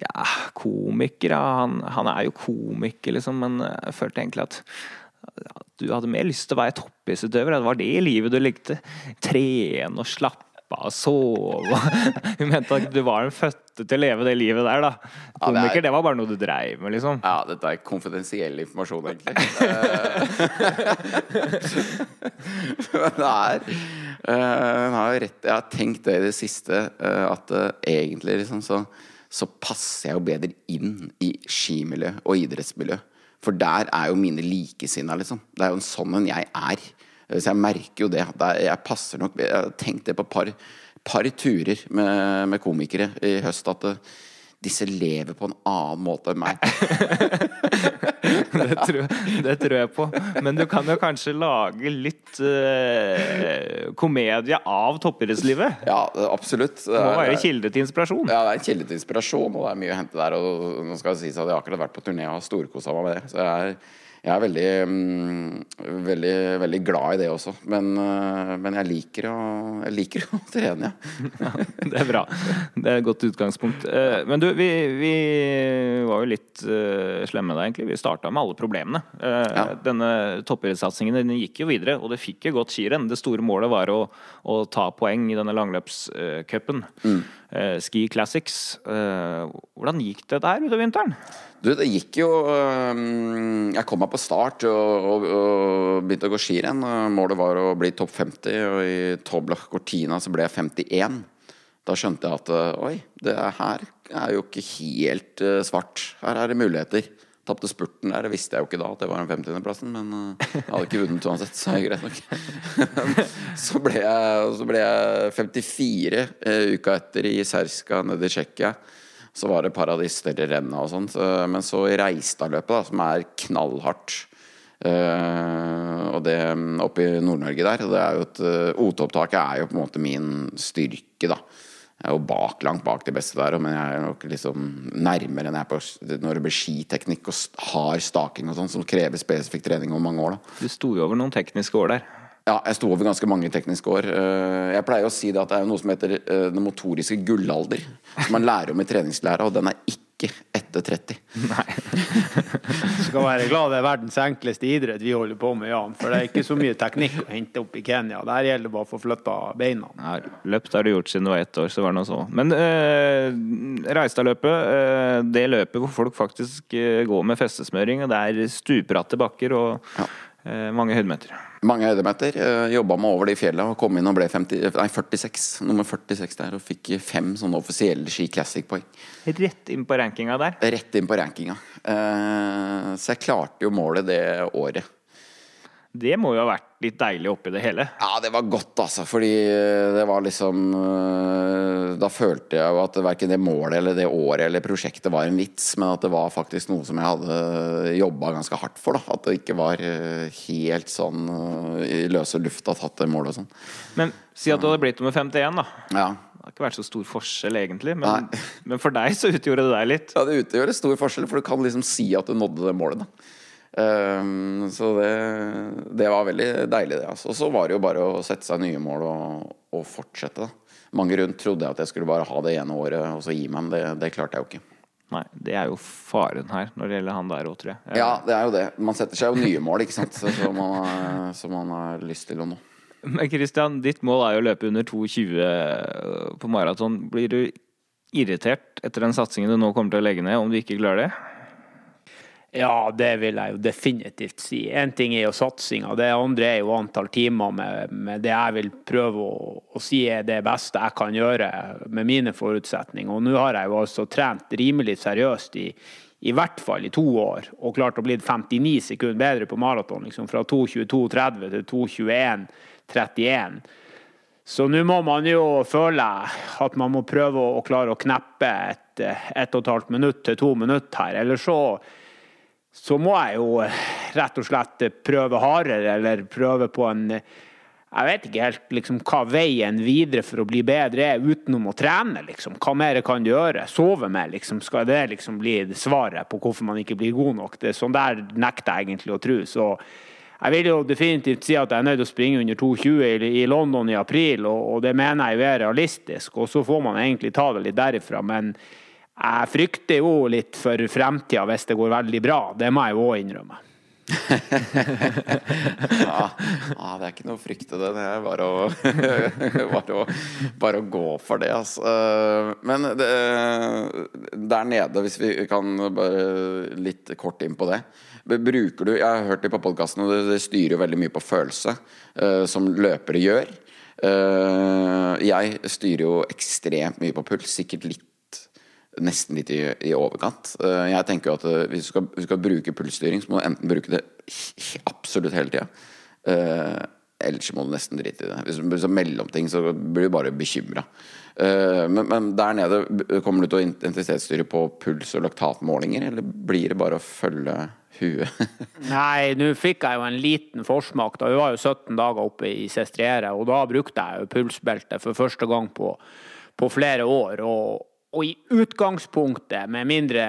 ja, komiker, ja, han, han, er jo komiker, liksom, men jeg følte egentlig at du hadde mer lyst til å være toppidrettsutøver. Det var det livet du likte. Trene og slappe og sove. Hun mente at du var den fødte til å leve det livet der, da. Komiker, ja, det, er... det, var bare noe du dreiv med, liksom. Ja, dette er konfidensiell informasjon, egentlig. Men det er Hun har jo rett Jeg har tenkt det i det siste, eh, at uh, egentlig liksom så, så passer jeg jo bedre inn i skimiljø og idrettsmiljø. For der er jo mine likesinna, liksom. Det er jo en sånn en jeg er. Så jeg merker jo det. Jeg passer nok Jeg har tenkt det på et par, par turer med, med, komikere i høst at uh, disse lever på en annen måte enn meg. det, tror, det, tror, jeg på. Men du kan jo kanskje lage litt uh, komedie av toppidrettslivet? Ja, absolutt. Det må være kilde til inspirasjon? Ja, det er en kilde til inspirasjon, og det er mye å hente der. Og nå skal det sies at jeg har akkurat vært på turné og har storkosa meg med det. Så jeg er jeg er veldig, mm, veldig, veldig, glad i det også. Men, eh, men jeg, liker å, jeg, liker å, trene, ja. det er bra. Det er et godt utgangspunkt. Eh, men du, vi, vi var jo litt uh, slemme da, egentlig. Vi starta med alle problemene. Ja. Denne toppidrettssatsingen den gikk jo videre, og det fikk jo godt skirenn. Det store målet var å, å ta poeng i denne langløpscupen. Mm. Uh, Ski Classics. hvordan gikk det der utover vinteren? Du, det gikk jo Jeg kom meg på start og, og, og begynte å gå skirenn. Målet var å bli topp 50, og i Toblach Cortina så ble jeg 51. Da skjønte jeg at oi, det her er jo ikke helt svart. Her er det muligheter. Tapte spurten der, det visste jeg jo ikke da at det var den 50.-plassen, men uh, jeg hadde ikke vunnet uansett, så er det greit nok. så, ble jeg, så ble jeg 54 uh, uka etter i Serska nede i Tsjekkia så var det et par av de større renna og sånn. Men så i Reistadløpet, som er knallhardt uh, Og det oppe i Nord-Norge der, det er jo et uh, OT-opptaket er jo på en måte min styrke, da. Jeg er jo bak, langt bak de beste der, men jeg er nok liksom nærmere enn jeg er på når det blir skiteknikk og hard staking og sånn, som krever spesifikk trening over mange år. da. Du sto jo over noen tekniske år der. Ja, jeg sto over ganske mange tekniske år. Eh, jeg pleier å si det at det er noe som heter eh, den motoriske gullalder. Som man lærer om i treningslæra, og den er ikke etter 30. Nei. du skal være glad det er verdens enkleste idrett vi holder på med, Jan. For det er ikke så mye teknikk å hente opp i Kenya. Der gjelder det bare å få flytta beina. Ja, løpt har du gjort siden du var ett år, så var det nå så. Men øh, Reistadløpet, øh, det løpet hvor folk faktisk øh, går med festesmøring, og det er stupbratte bakker og ja. øh, mange høydemeter. Mange høydemeter. Eh, Jobba meg over de fjella og kom inn og ble 50, nei, 46. Nummer 46 der. Og fikk fem sånne offisielle Ski Classic-poeng. Rett inn på rankinga der? Rett inn på rankinga. Eh, så jeg klarte jo målet det året. Det må jo ha vært litt deilig oppi det hele? Ja, det var godt, altså. Fordi det var liksom eh, Da følte jeg jo at verken det målet eller det året eller prosjektet var en vits, men at det var faktisk noe som jeg hadde jobba ganske hardt for. da At det ikke var eh, helt sånn eh, i løse lufta tatt det målet og sånn. Men si at du hadde blitt nummer 51, da. Ja. Det har ikke vært så stor forskjell, egentlig. Men, men for deg så utgjorde det deg litt? Ja, det utgjorde stor forskjell, for du kan liksom si at du nådde det målet, da. Um, så det, det, var veldig deilig, det. Altså. Og så var det jo bare å sette seg nye mål og, og fortsette. Da. Mange rundt trodde jeg at jeg skulle bare ha det ene året og så gi meg, men det, det klarte jeg jo ikke. Nei, det er jo faren her når det gjelder han der òg, tror jeg. Ja, det er jo det. Man setter seg jo nye mål, ikke sant. Som man, som man har lyst til å nå. Men Christian, ditt mål er jo å løpe under 2,20 på maraton. Blir du irritert etter den satsingen du nå kommer til å legge ned, om du ikke klarer det? Ja, det vil jeg jo definitivt si. Én ting er jo satsinga, det andre er jo antall timer med, med det jeg vil prøve å, å, si er det beste jeg kan gjøre med mine forutsetninger. Og nå har jeg jo altså trent rimelig seriøst i, i hvert fall i to år, og klart å bli 59 sekunder bedre på maraton. Liksom, fra 2.22,30 til 2.21,31. Så nå må man jo føle at man må prøve å klare å kneppe et ett og et halvt minutt til to minutter her. Eller så så må jeg jo eh, rett og slett prøve hardere, eller prøve på en Jeg vet ikke helt liksom, hva veien videre for å bli bedre er, utenom å trene. Liksom. Hva mer kan du gjøre? Sove mer, liksom. Skal det liksom bli svaret på hvorfor man ikke blir god nok? Det, sånn der nekter jeg egentlig å tro. Så jeg vil jo definitivt si at jeg er nødt til å springe under 2,20 i, London i april, og, og det mener jeg jo er realistisk. Og så får man egentlig ta det litt derifra. men jeg frykter jo litt for fremtida hvis det går veldig bra. Det må jeg jo òg innrømme. ja, det er ikke noe å frykte, det. Det er bare å, bare å, bare å gå for det, altså. Men det, der nede, hvis vi kan bare litt kort inn på det. Bruker du Jeg har hørt det på podkasten, og det styrer jo veldig mye på følelse, eh, som løpere gjør. Eh, jeg styrer jo ekstremt mye på puls, sikkert litt nesten litt i, i overkant. Eh, jeg tenker at eh, hvis du, skal, hvis du skal, bruke pulsstyring, så må du enten bruke det absolutt hele tida. Uh, ellers må du nesten drite i det. Hvis du bruker mellomting, så blir du bare bekymra. Men, men, der nede, kommer du til å intensitetsstyre på puls- og laktatmålinger, eller blir det bare å følge huet? Nei, nå fikk jeg jo en liten forsmak. da Vi var jo 17 dager oppe i Sestriere, og da brukte jeg jo pulsbelte for første gang på, på flere år. og og i utgangspunktet, med mindre,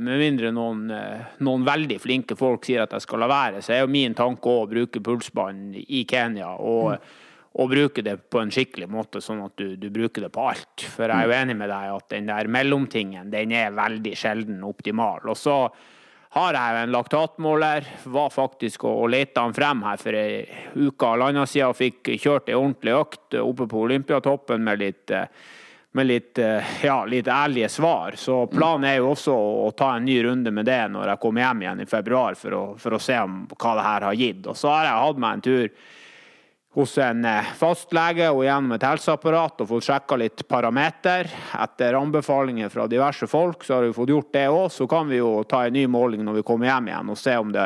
med mindre noen, eh, noen, veldig flinke folk sier at jeg skal la være, så er jo min tanke å bruke pulsbånd i Kenya. Og, mm. og, bruke det på en skikkelig måte, sånn at du, du, bruker det på alt. For jeg er jo mm. enig med deg at den der mellomtingen, den er veldig sjelden optimal. Og så har jeg en laktatmåler. Var faktisk og, og lette han frem her for ei uke halvannen siden og fikk kjørt ei ordentlig økt oppe på Olympiatoppen med litt eh, med litt, eh, ja, litt, ærlige svar. Så planen er jo også å ta en ny runde med det når jeg kommer hjem igjen i februar, for å, for å se om, hva det her har gitt. Og så har jeg hatt meg en tur hos en eh, fastlege og gjennom et helseapparat og fått sjekka litt parameter. Etter anbefalinger fra diverse folk så har vi fått gjort det òg. Så kan vi jo ta en ny måling når vi kommer hjem igjen og se om det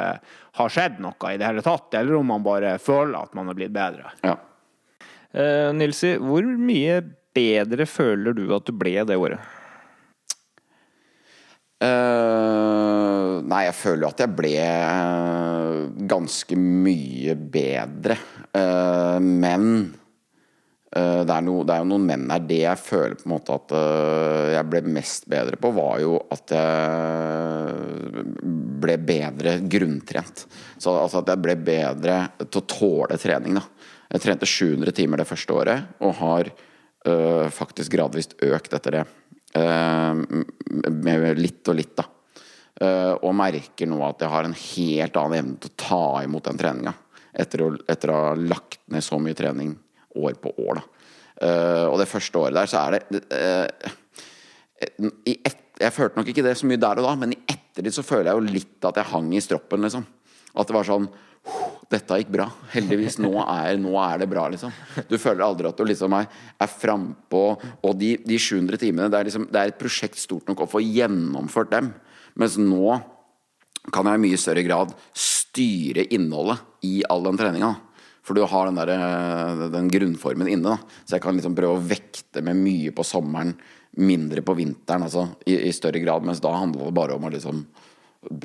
har skjedd noe i det hele tatt, eller om man bare føler at man har blitt bedre. Ja. Uh, Nilsi, hvor mye bedre føler du at du ble det året? Uh, nei, jeg føler jo at jeg ble uh, ganske mye bedre. Uh, men det er, no, det, er jo noen menn her. Det jeg føler på en måte at jeg ble mest bedre på, var jo at jeg ble bedre grunntrent. Så altså at jeg ble bedre til å tåle trening, da. Jeg trente 700 timer det første året, og har faktisk gradvis økt etter det. Uh, med litt og litt, da. Uh, og merker nå at jeg har en helt annen evne til å ta imot den treninga. Etter, etter, å ha lagt ned så mye trening år på år, da. og det første året der, så er det et, Jeg følte nok ikke det så mye der og da, men i ettertid så føler jeg jo litt at jeg hang i stroppen, liksom. At det var sånn dette gikk bra. Heldigvis. Nå er, nå er, det bra, liksom. Du føler aldri at du liksom er, er frampå. Og de, de 700 timene, det er, liksom, det er et prosjekt stort nok å få gjennomført dem. Mens nå kan jeg i mye større grad styre innholdet i all den treninga. For du har den, der, den grunnformen inne. Da. Så jeg kan liksom prøve å vekte med mye på sommeren, mindre på vinteren. Altså, i, i, større grad. Mens da handler det bare om å liksom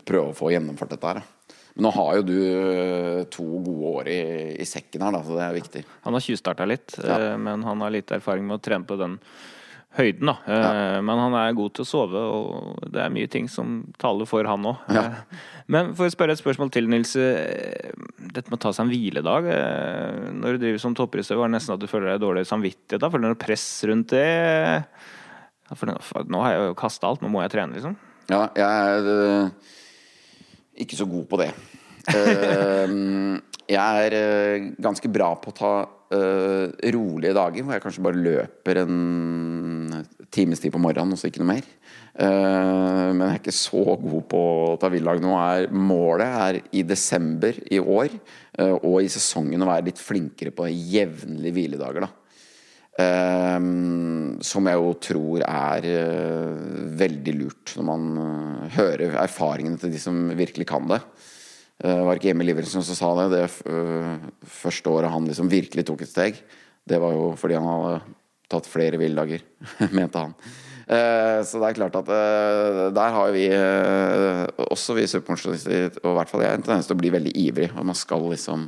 prøve å få gjennomført dette her. Da. Men nå har jo du eh, to gode år i, i sekken her, da, så det er viktig. Han har tjuvstarta litt, ja. Eh, men han har litt erfaring med å trene på den høyden. da. Eh, ja. Men han er god til å sove, og det er mye ting som taler for han òg. Ja. Men for å spørre et spørsmål til, Nils. Dette med å ta seg en hviledag. Når du driver som toppidrettsutøver, er det nesten at du føler deg dårlig samvittighet? da? Føler du noe press rundt det? For nå har jeg jo kasta alt, nå må jeg trene, liksom. Ja, jeg ikke så god på det. Uh, jeg er uh, ganske bra på å ta uh, rolige dager, hvor jeg kanskje bare løper en times tid på morgenen, og så ikke noe mer. Eh, men jeg er ikke så god på å ta hviledag nå. Er, målet er i desember i år eh, og i sesongen å være litt flinkere på jevnlige hviledager. da. Eh, som jeg jo tror er veldig lurt, når man hører erfaringene til de som virkelig kan det. Det var ikke Emil Iversen som sa det. Det første året han liksom virkelig tok et steg, det var jo fordi han hadde tatt flere hviledager, mente han. Eh, så det er klart at eh, der har vi, eh, også vi superpensjonister, og i hvert fall jeg, en tendens til å bli veldig ivrig. Og man skal liksom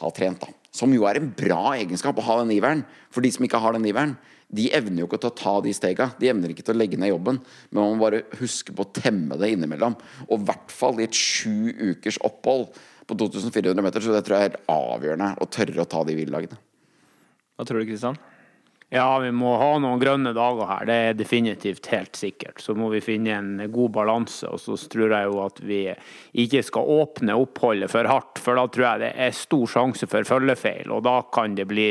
ha trent, da. Som jo er en bra egenskap å ha den iveren. For de som ikke har den iveren, de evner jo ikke til å ta de stega. De evner ikke til å legge ned jobben. Men man må bare huske på å temme det innimellom. Og i hvert fall i et sju ukers opphold på 2400 meter, så det tror jeg er helt avgjørende å tørre å ta de hviledagene. Hva tror du, Kristian? Ja, vi må ha noen grønne dager her. Det er definitivt helt sikkert. Så må vi finne en god balanse. Og så tror jeg jo at vi ikke skal åpne oppholdet for hardt, for da tror jeg det er stor sjanse for følgefeil. Og da kan det bli,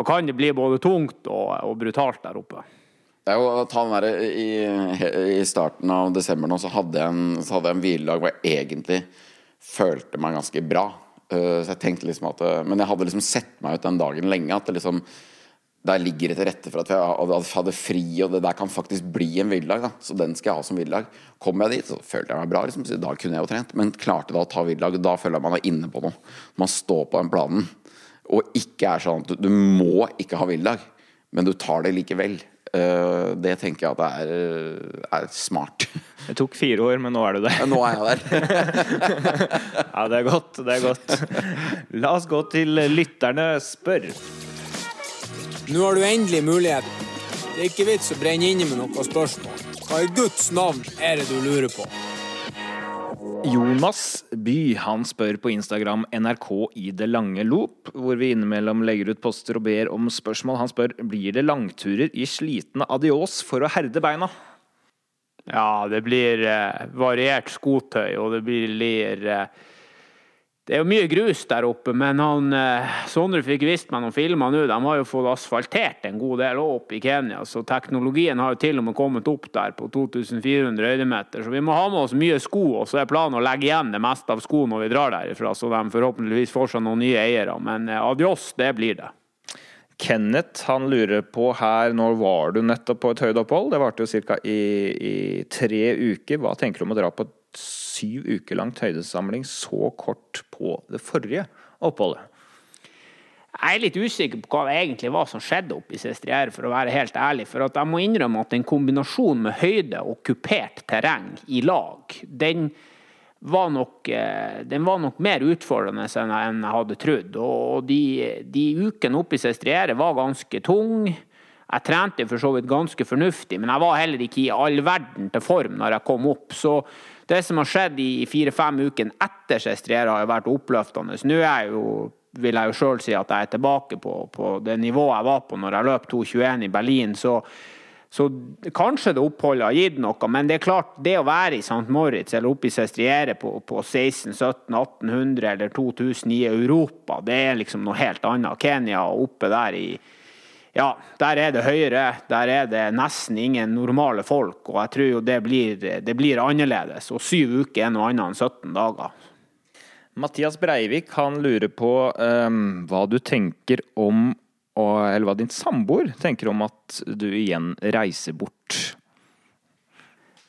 kan det bli både tungt og, og, brutalt der oppe. Det er jo å ta der, i, I starten av desember nå så hadde jeg en, så hadde jeg en hviledag hvor jeg egentlig følte meg ganske bra. Uh, så jeg tenkte liksom at, Men jeg hadde liksom sett meg ut den dagen lenge. At det liksom der ligger det til rette for at jeg hadde fri, og det der kan faktisk bli en hviledag. Så den skal jeg ha som hviledag. Kom jeg dit, så følte jeg meg bra. Liksom. Da kunne jeg jo trent. Men klarte da å ta hviledag. Da føler jeg man er inne på noe. Man står på den planen. Og ikke er sånn at du, du må ikke ha hviledag, men du tar det likevel. Uh, det tenker jeg at det er, er, smart. Det tok fire år, men nå er du der. Nå er jeg der. ja, det er godt. Det er godt. La oss gå til lytterne spør. Nå har du endelig muligheten. Det er ikke vits å brenne inne med noen spørsmål. Hva i Guds navn er det du lurer på? Jonas By han spør på Instagram NRK i det lange loop, hvor vi innimellom legger ut poster og ber om spørsmål. Han spør blir det langturer i slitne adios for å herde beina. Ja, det blir eh, variert skotøy, og det blir eh, det er jo mye grus der oppe, men han, eh, Sondre fikk vist meg noen filmer nå. De har jo fått asfaltert en god del opp i Kenya, så teknologien har jo til og med kommet opp der på 2400 høydemeter. Så vi må ha med oss mye sko, og så er planen å legge igjen det meste av sko når vi drar derifra, så de forhåpentligvis får seg noen nye eiere. Men eh, adios, det blir det. Kenneth han lurer på her, når var du nettopp på et høydeopphold? Det varte jo ca. I, i tre uker. Hva tenker du om å dra på et syv uker langt høydesamling så kort på det forrige oppholdet? Jeg er litt usikker på hva det egentlig var som skjedde oppe i Sestriere, for å være helt ærlig. For jeg må innrømme at en kombinasjon med høyde og kupert terreng i lag, den var nok, eh, den var nok mer utfordrende enn jeg hadde trodd. Og de, de ukene oppe i Sestriere var ganske tung. Jeg trente for så vidt ganske fornuftig, men jeg var heller ikke i all verden til form når jeg kom opp. Så det som har skjedd i fire-fem uker etter Sestriere, har jo vært oppløftende. Nå er jeg jo, vil jeg jo sjøl si at jeg er tilbake på, på, det nivået jeg var på når jeg løp 2,21 i Berlin. Så, så kanskje det oppholdet har gitt noe, men det er klart, det å være i St. Moritz eller oppe i Sestriere på, på 1600-1700-1800 eller 2000 i Europa, det er liksom noe helt annet. Kenya oppe der i ja, der er det høyere. Der er det nesten ingen normale folk. Og jeg tror jo det blir, det blir annerledes. Og syv uker er noe annet enn 17 dager. Mathias Breivik han lurer på um, hva du tenker om Eller hva din samboer tenker om at du igjen reiser bort.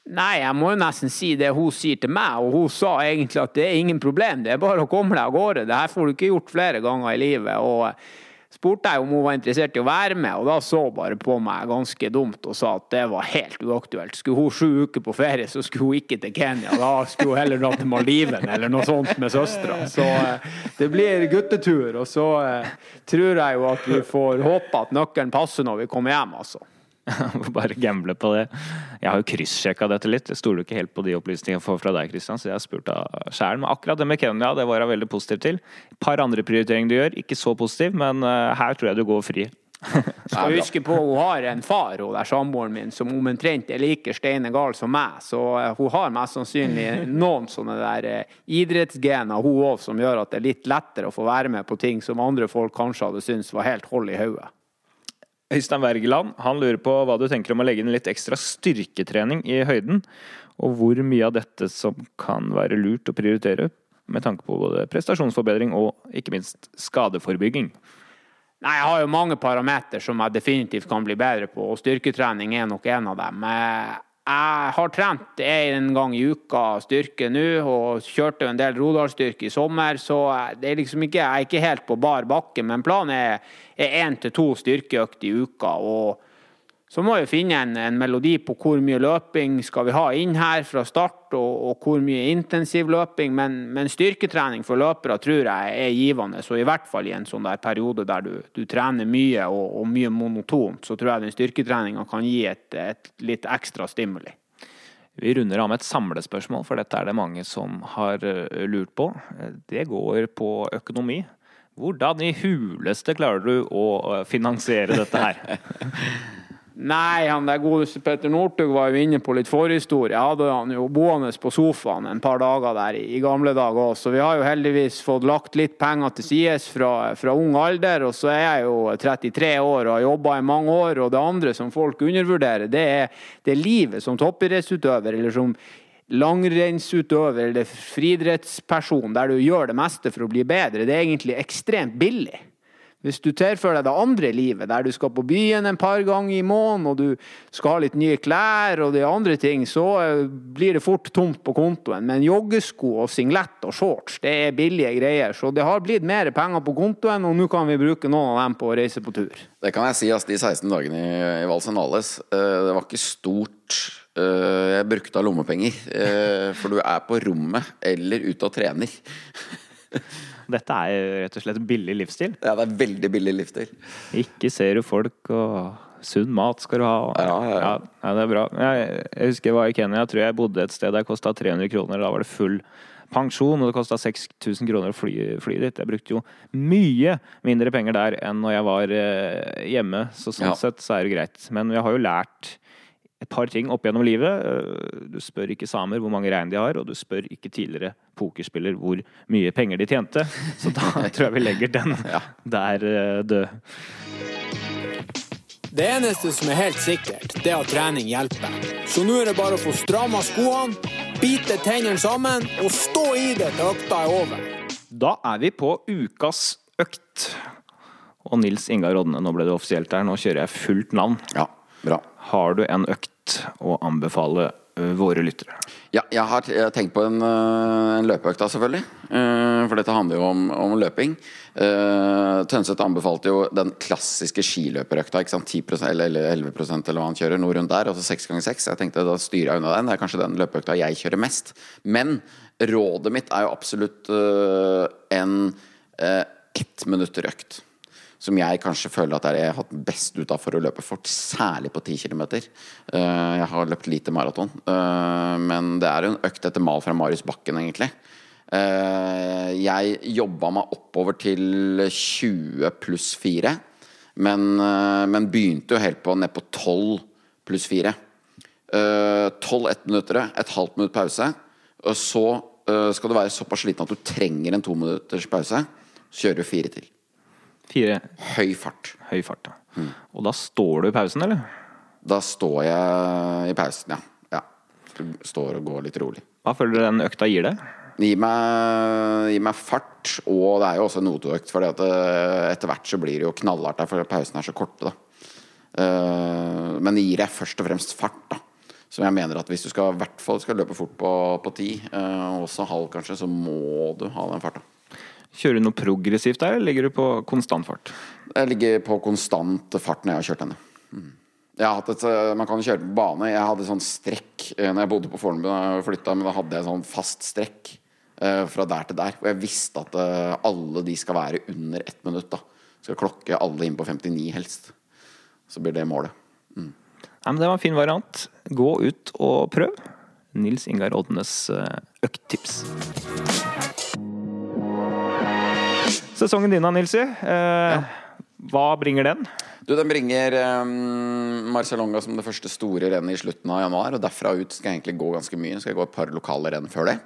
Nei, jeg må jo nesten si det hun sier til meg, og hun sa egentlig at det er ingen problem, det er bare å komme deg av gårde. Det her får du ikke gjort flere ganger i livet. og spurte jeg om hun var interessert i å være med, og da så hun bare på meg ganske dumt og sa at det var helt uaktuelt. Skulle hun sju uker på ferie, så skulle hun ikke til Kenya. Da skulle hun heller dra til Maldiven eller noe sånt med søstera. Så eh, det blir guttetur. Og så eh, tror jeg jo at vi får håpe at nøkkelen passer når vi kommer hjem, altså. Bare gamble på det. Jeg har jo kryssjekka dette litt. Jeg stoler ikke helt på de opplysningene jeg får fra deg, Kristian, så jeg har spurt av sjæl. Men akkurat det med Kenya, det var jeg veldig positiv til. Et par andre prioriteringer du gjør, ikke så positiv, men uh, her tror jeg du går fri. Skal huske på Hun har en far, hun der samboeren min, som omtrent er like steine gal som meg. Så uh, hun har mest sannsynlig noen sånne der uh, idrettsgener, hun òg, som gjør at det er litt lettere å få være med på ting som andre folk kanskje hadde syntes var helt hold i hodet. Øystein Wergeland han lurer på hva du tenker om å legge inn litt ekstra styrketrening i høyden, og hvor mye av dette som kan være lurt å prioritere med tanke på både prestasjonsforbedring og ikke minst skadeforebygging. Nei, Jeg har jo mange parametere som jeg definitivt kan bli bedre på, og styrketrening er nok en av dem. Jeg har trent en gang i uka styrke nå, og kjørte en del Rodalsstyrke i sommer, så det er liksom ikke, jeg er ikke helt på bar bakke. Men planen er én til to styrkeøkter i uka. og så må vi finne en, en, melodi på hvor mye løping skal vi ha inn her fra start, og, og hvor mye intensiv løping. Men, men, styrketrening for løpere tror jeg er givende. Så i hvert fall i en sånn der periode der du, du trener mye og, og, mye monotont, så tror jeg den styrketreninga kan gi et, et, litt ekstra stimuli. Vi runder av med et samlespørsmål, for dette er det mange som har eh, lurt på. Det går på økonomi. Hvordan i huleste klarer du å finansiere dette her? Nei, han der godeste Petter Northug var jo inne på litt forhistorie. Jeg hadde han jo boende på sofaen en par dager der i, gamle dager òg, så vi har jo heldigvis fått lagt litt penger til sides fra, fra, ung alder. Og så er jeg jo 33 år og har jobba i mange år, og det andre som folk undervurderer, det er, det livet som toppidrettsutøver eller som langrennsutøver eller friidrettsperson, der du gjør det meste for å bli bedre. Det er egentlig ekstremt billig. Hvis du ser for deg det andre livet, der du skal på byen en par ganger i måneden, og du skal ha litt nye klær og de andre ting, så eh, blir det fort tomt på kontoen. Men joggesko og singlet og shorts, det er billige greier. Så det har blitt mer penger på kontoen, og nå kan vi bruke noen av dem på å reise på tur. Det kan jeg si, altså, de 16 dagene i, i Valsenales, uh, det var ikke stort uh, jeg brukte av lommepenger. For du er på rommet eller ute og trener. Dette er rett og slett billig livsstil. Ja, det er veldig billig livsstil. Ikke ser du folk, og sunn mat skal du ha. Ja, ja, ja. ja, det er bra. Jeg, jeg, husker jeg var i Kenya, jeg tror jeg bodde et sted der det kosta 300 kroner. Da var det full pensjon, og det kosta 6000 kroner å fly, fly, dit. Jeg brukte jo mye mindre penger der enn når jeg var eh, hjemme, så sånn sett så er det greit. Men jeg har jo lært et par ting opp gjennom livet. Eh, du spør ikke samer hvor mange rein de har, og du spør ikke tidligere pokerspiller hvor mye penger de tjente. Så da tror jeg vi legger den der eh, død. Det eneste som er helt sikkert, det er at trening hjelper. Så nå er det bare å få stramma skoene, bite tennene sammen og stå i det til økta er over. Da er vi på ukas økt. Og Nils Ingar Rodne, nå ble det offisielt her, Nå kjører jeg fullt navn. Ja, bra. Har du en økt å anbefale våre lyttere? Ja, jeg har tenkt på en, en løpeøkt, selvfølgelig. For dette handler jo om, om løping. Tønseth anbefalte jo den klassiske skiløperøkta. Ikke sant? 10% eller 11% eller hva han kjører. Noe rundt der. Altså 6 ganger 6 Jeg tenkte da styrer jeg unna den. Det er kanskje den løpeøkta jeg kjører mest. Men rådet mitt er jo absolutt en ettminutterøkt som jeg kanskje føler at jeg har hatt best ut av for å løpe fort, særlig på 10 km. Eh, jeg har løpt lite maraton, eh, men det er jo en økt etter mal fra Marius Bakken, egentlig. Eh, jeg jobba meg oppover til 20 pluss 4, men, men begynte jo helt på ned på 12 pluss 4. 12 ettminuttere, et halvt minutt pause. Og så skal du være såpass sliten at du trenger en to minutters pause. Så kjører du fire til. Fire. Høy fart. Høy fart, ja. Mm. Og da står du i pausen, eller? Da står jeg i pausen, ja. ja. Står og går litt rolig. Hva føler du den økta gir deg? Gi meg, gi meg fart, og det er jo også en O2-økt. For eh, etter hvert så blir det jo knallhardt der, for pausen er så korte. da. Eh, men det gir deg først og fremst fart. da. Så jeg mener at hvis du skal, i hvert fall skal løpe fort på, på ti, uh, også halv kanskje, så må du ha den farta. Kjører du noe progressivt der, eller ligger du på konstant fart? Jeg ligger på konstant fart når jeg har kjørt henne. Mm. Et, eh, man kan kjøre på bane. Jeg hadde sånn strekk eh, når jeg bodde på Fornebu da jeg flytta, men da hadde jeg sånn fast strekk uh, fra der til der. Og jeg visste at uh, alle de skal være under ett minutt. da Skal klokke alle inn på 59 helst. Så blir det målet. Mm. Ja, det var en fin variant. Gå ut og prøv. Nils Ingar Odnes økttips. Sesongen din da, Nilsi. Eh. Hva bringer den? Du, Den bringer um, Marcialonga som det første store rennet i slutten av januar. Og derfra ut skal jeg egentlig gå ganske mye. Skal jeg gå et par lokale renn før det.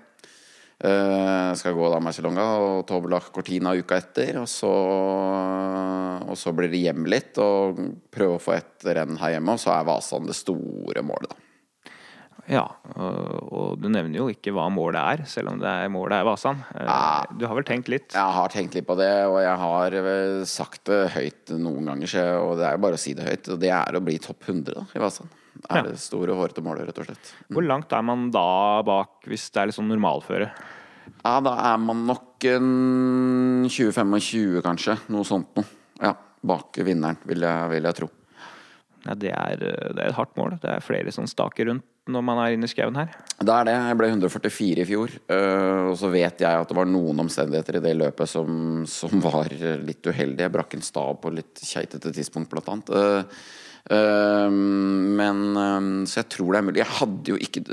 Uh, skal gå da Marcialonga og Tobla Cortina uka etter. Og så, og så blir det hjem litt og prøve å få et renn her hjemme. Og så er Vasan det store målet, da. Ja, og, du nevner jo ikke hva målet er, selv om det er målet er Vasan. Eh, Ah. Du har vel tenkt litt? Jeg har tenkt litt på det, og jeg har eh, sagt det høyt noen ganger. Og det er jo bare å si det høyt. Og det er å bli topp 100 da, i Vasan. Det er Ja. det store, hårete målet, rett og slett. Hvor langt er man da bak hvis det er litt sånn normalføre? Ja, da er man nok en 20-25, kanskje. Noe sånt noe. Ja, bak vinneren, vil jeg, vil jeg tro. Ja, det, er, det er et hardt mål. Det er flere som staker rundt når man er inne i skauen her. Det er det. Jeg ble 144 i fjor. øh, og så vet jeg at det var noen omstendigheter i det løpet som, som var litt uheldige. Jeg brakk en stav på litt keitete tidspunkt, blant annet. Øh, øh, men Så jeg tror det er mulig. Jeg hadde jo ikke,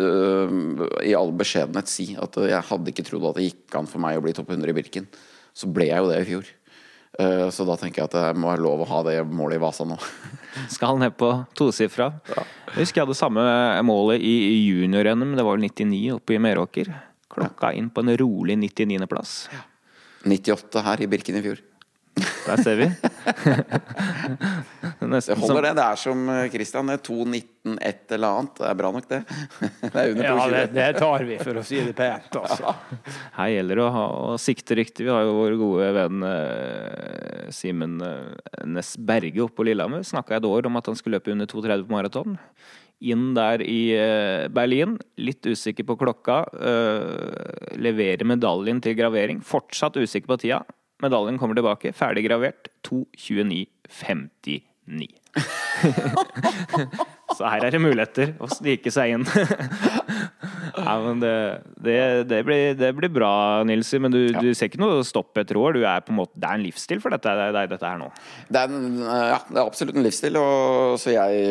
i all beskjedenhet, si at jeg hadde ikke trodd at det gikk an for meg å bli topp 100 i Birken. Så ble jeg jo det i fjor. Øh, så da tenker jeg at det må være lov å ha det målet i Vasa nå. Skal ned på tosifra. Jeg husker jeg hadde samme målet i junior-NM, det var vel 99 oppe i Meråker. Klokka inn på en rolig 99.-plass. 98 her i Birken i fjor. Der ser vi. Det Nesten som holder, det. Det er som eh, Christian. det er 2,19 et eller annet. Det er bra nok, det. Det er under Ja, det, det tar vi, for å si det pent. Altså. Her gjelder det å, ha, å sikte riktig. Vi har jo vår gode venn eh, Simen eh, Næss Berge oppe på Lillehammer. Snakka et år om at han skulle løpe under 2,30 på maraton. Inn der i eh, Berlin, litt usikker på klokka. Eh, leverer medaljen til gravering. Fortsatt usikker på tida. Medaljen kommer tilbake, ferdig gravert. 2.29,59. Så her er det muligheter å snike seg inn. ja, men det, det, det, blir, det blir bra, Nilsi. Men du, du ser ikke noe stopp etter år. Du er på en måte, det er en livsstil for dette, deg, dette her nå. Det er, en, ja, det er absolutt en livsstil, og, så jeg,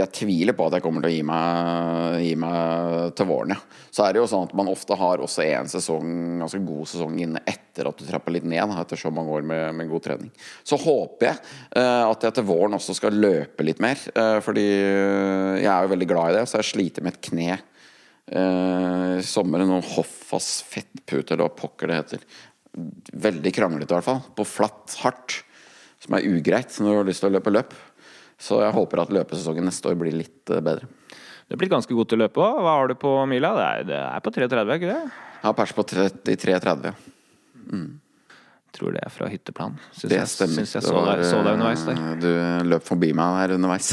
jeg tviler på at jeg kommer til å gi meg, gi meg til våren. Ja. Så er det jo sånn at man ofte har også en sesong, ganske god sesong inne etter at du trapper litt ned, etter så mange år med, med god trening. Så håper jeg uh, at jeg til våren også skal løpe litt mer, uh, fordi jeg er jo veldig glad i det. Så jeg sliter med et kne eh, sommeren, noen Hoffas fettpute, eller hva pokker det heter. Veldig kranglete, i hvert fall. På flatt, hardt. Som er ugreit når du har lyst til å løpe løp. Så jeg håper at løpesesongen neste år blir litt eh, bedre. Du er blitt ganske god til å løpe òg. Hva har du på mila? Det er, det er på 3,30, er ikke det? Jeg har pers på 33,30. ja. Tror det er fra hytteplan. Synes Det jeg, stemmer. syns jeg så, var, deg, så deg underveis der. eh, Du løp forbi meg her underveis.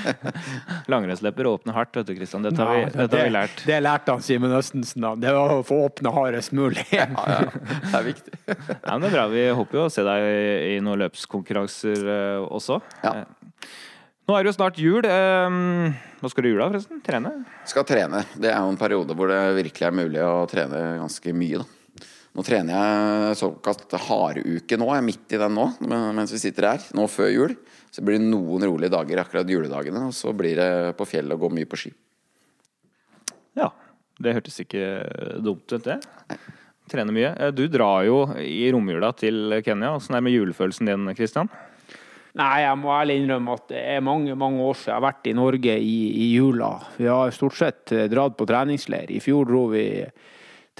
Langrennsløper åpner hardt, vet du, Kristian. Dette har vi, Ja, dette har vi lært. Det lærte han Simen Østensen. Det var å få åpne hardest mulig. ja, ja. Det er viktig. Ja, men det er bra. Vi håper jo å se deg i i noen løpskonkurranser uh, også. Ja. Eh, Nå er det jo snart jul. Hva skal du i jula, forresten? Trene? Skal trene. Det er jo en periode hvor det virkelig er mulig å trene ganske mye, da. Nå trener jeg såkalt hareuke nå. Jeg er midt i den nå, mens vi sitter her. Nå før jul. Så blir det noen rolige dager akkurat juledagene, og så blir det på fjellet og gå mye på ski. Ja. Det hørtes ikke dumt ut, det. Trener mye. Eh, Du drar jo i romjula til Kenya. Åssen er det med julefølelsen din, Kristian? Nei, jeg må ærlig innrømme at det er mange mange år siden jeg har vært i Norge i, i jula. Vi har stort sett eh, dratt på treningsleir. I fjor dro vi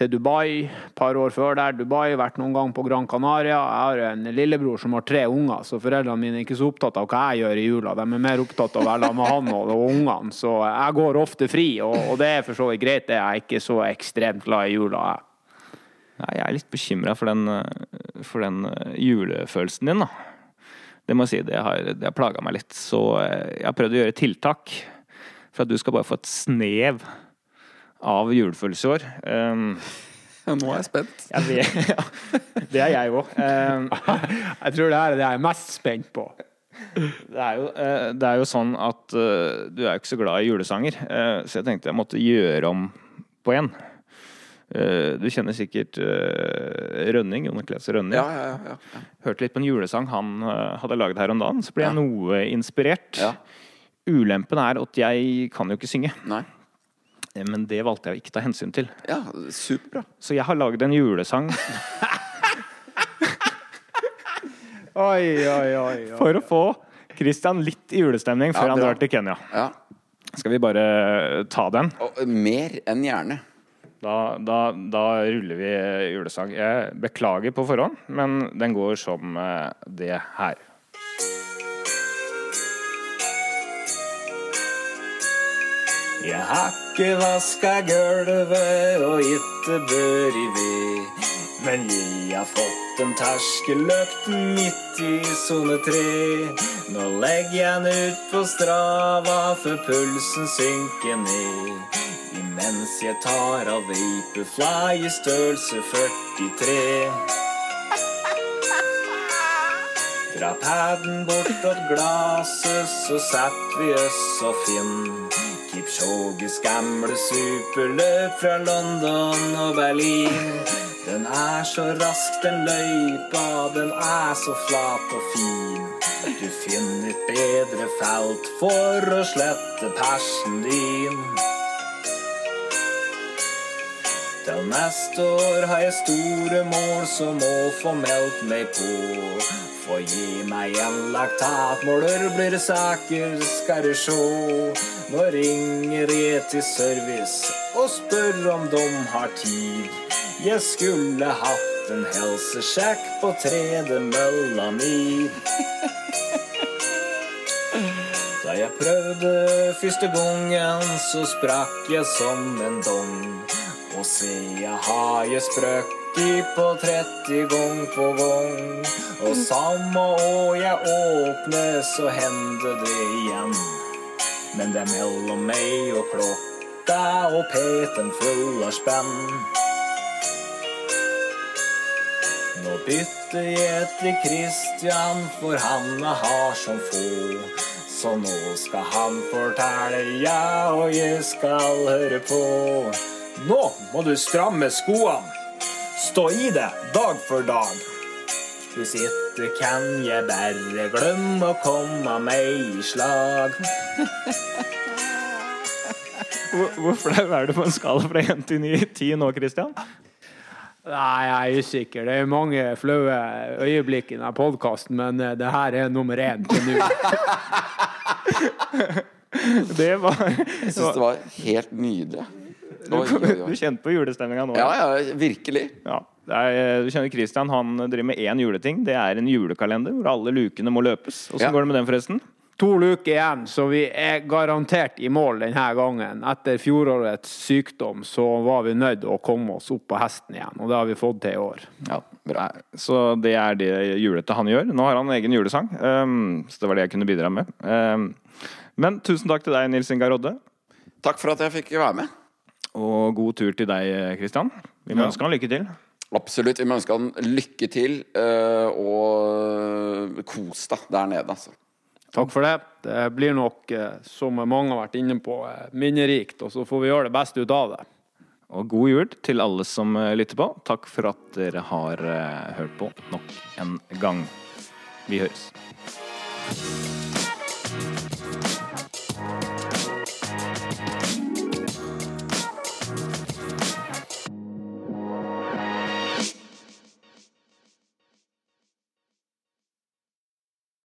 til Dubai, et par år før der. Dubai, vært noen gang på Gran Canaria. Jeg har en lillebror som har tre unger, så foreldrene mine er ikke så opptatt av hva jeg gjør i jula. De er mer opptatt av å være med han og, og ungene. Så jeg går ofte fri, og, og det er for så vidt greit. det. Er ikke så ekstremt glad i jula. jeg. Nei, jeg er litt bekymra for for den eh, julefølelsen din, da. Det må jeg si, det har, det har plaga meg litt. Så eh, jeg har prøvd å gjøre tiltak for at du skal bare få et snev av julefølelse i år. Um, Nå er jeg spent. jeg vet, ja, det er jeg òg. Um, Jeg tror det er det jeg er mest spent på. det, er jo, eh, det er jo sånn at eh, du er jo ikke så glad i julesanger, eh, så jeg tenkte jeg måtte gjøre om på en. Du kjenner sikkert Rønning, Jon Kles Rønning. Ja, ja, ja, hørte litt på en julesang han hadde laget her om dagen, så ble jeg noe inspirert. Ja. Ulempen er at jeg kan jo ikke synge, Nei. Eh, men det valgte jeg å ikke ta hensyn til. Ja, superbra. Så jeg har laget en julesang Oi, oi, oi. oi. for å få Christian litt i julestemning før Ja, han drar til Kenya. Ja. Skal vi bare ta den? Og mer enn gjerne. Da, da, da ruller vi julesang. Jeg beklager på forhånd, men den går som eh, det her. Jeg har ikke vaska gulvet og ikke bør i ved. Men vi har fått en terskelløkt midt i sone tre. Nå legger jeg den ut på strava før pulsen synker ned. Imens jeg tar av Vaporfly i størrelse 43. Dra paden bortåt glaset, så setter vi oss og finn Kipchoges gamle superløp fra London og Berlin. Den er så rask, den løypa, den er så flat og fin. Du finner et bedre felt for å slette persen din. Til neste år har jeg store mål som må få meldt meg på. Få gi meg en laktatmåler, blir det saker, skal du sjå. Nå ringer jeg til service og spør om de har tid. Jeg skulle hatt en helsesjekk på tredemølla mi. Da jeg prøvde første gangen, så sprakk jeg som en dong. Og si, jeg har jeg sprøkki på 30 gong på gong. Og samme år jeg åpner, så hender det igjen. Men det er mellom meg og klokka og peten full av spenn. Nå bytter jeg til Christian, for han har som få. Så nå skal han fortelle, ja, og jeg skal høre på. Nå må du stramme skoene. Stå i det dag for dag. Hvis ikke kan jeg bare glemme å komme meg i slag. Hvor, hvor flau er du på en skala fra 1 til 9, 10 nå, Christian? Nei, jeg er usikker. Det er mange flaue øyeblikk i denne podkasten, men eh, det her er nummer én til nå. Det var Jeg syns det var helt nydelig. Du, Oi, oi, du kjente på julestemninga nå? Ja, ja, virkelig. Ja. Det er, du kjenner Christian, han driver med én juleting. Det er en julekalender hvor alle lukene må løpes. Åssen Ja. går det med den, forresten? To luker igjen, så vi er garantert i mål denne gangen. Etter fjorårets sykdom så var vi nødt å komme oss opp på hesten igjen, og det har vi fått til i år. Ja, bra. Så det er det julete han gjør. Nå har han egen julesang, um, så det var det jeg kunne bidra med. Um, men tusen takk til deg, Nils Ingar Rodde. Takk for at jeg fikk være med. Og god tur til deg, Kristian. Vi må Ja. ønske han lykke til. Absolutt. Vi må ønske han lykke til, eh, og kos deg der nede, altså. Takk for det. Det blir nok, eh, som mange har vært inne på, eh, minnerikt, og så får vi gjøre det beste ut av det. Og god jul til alle som eh, lytter på. Takk for at dere har eh, hørt på nok en gang. Vi høres.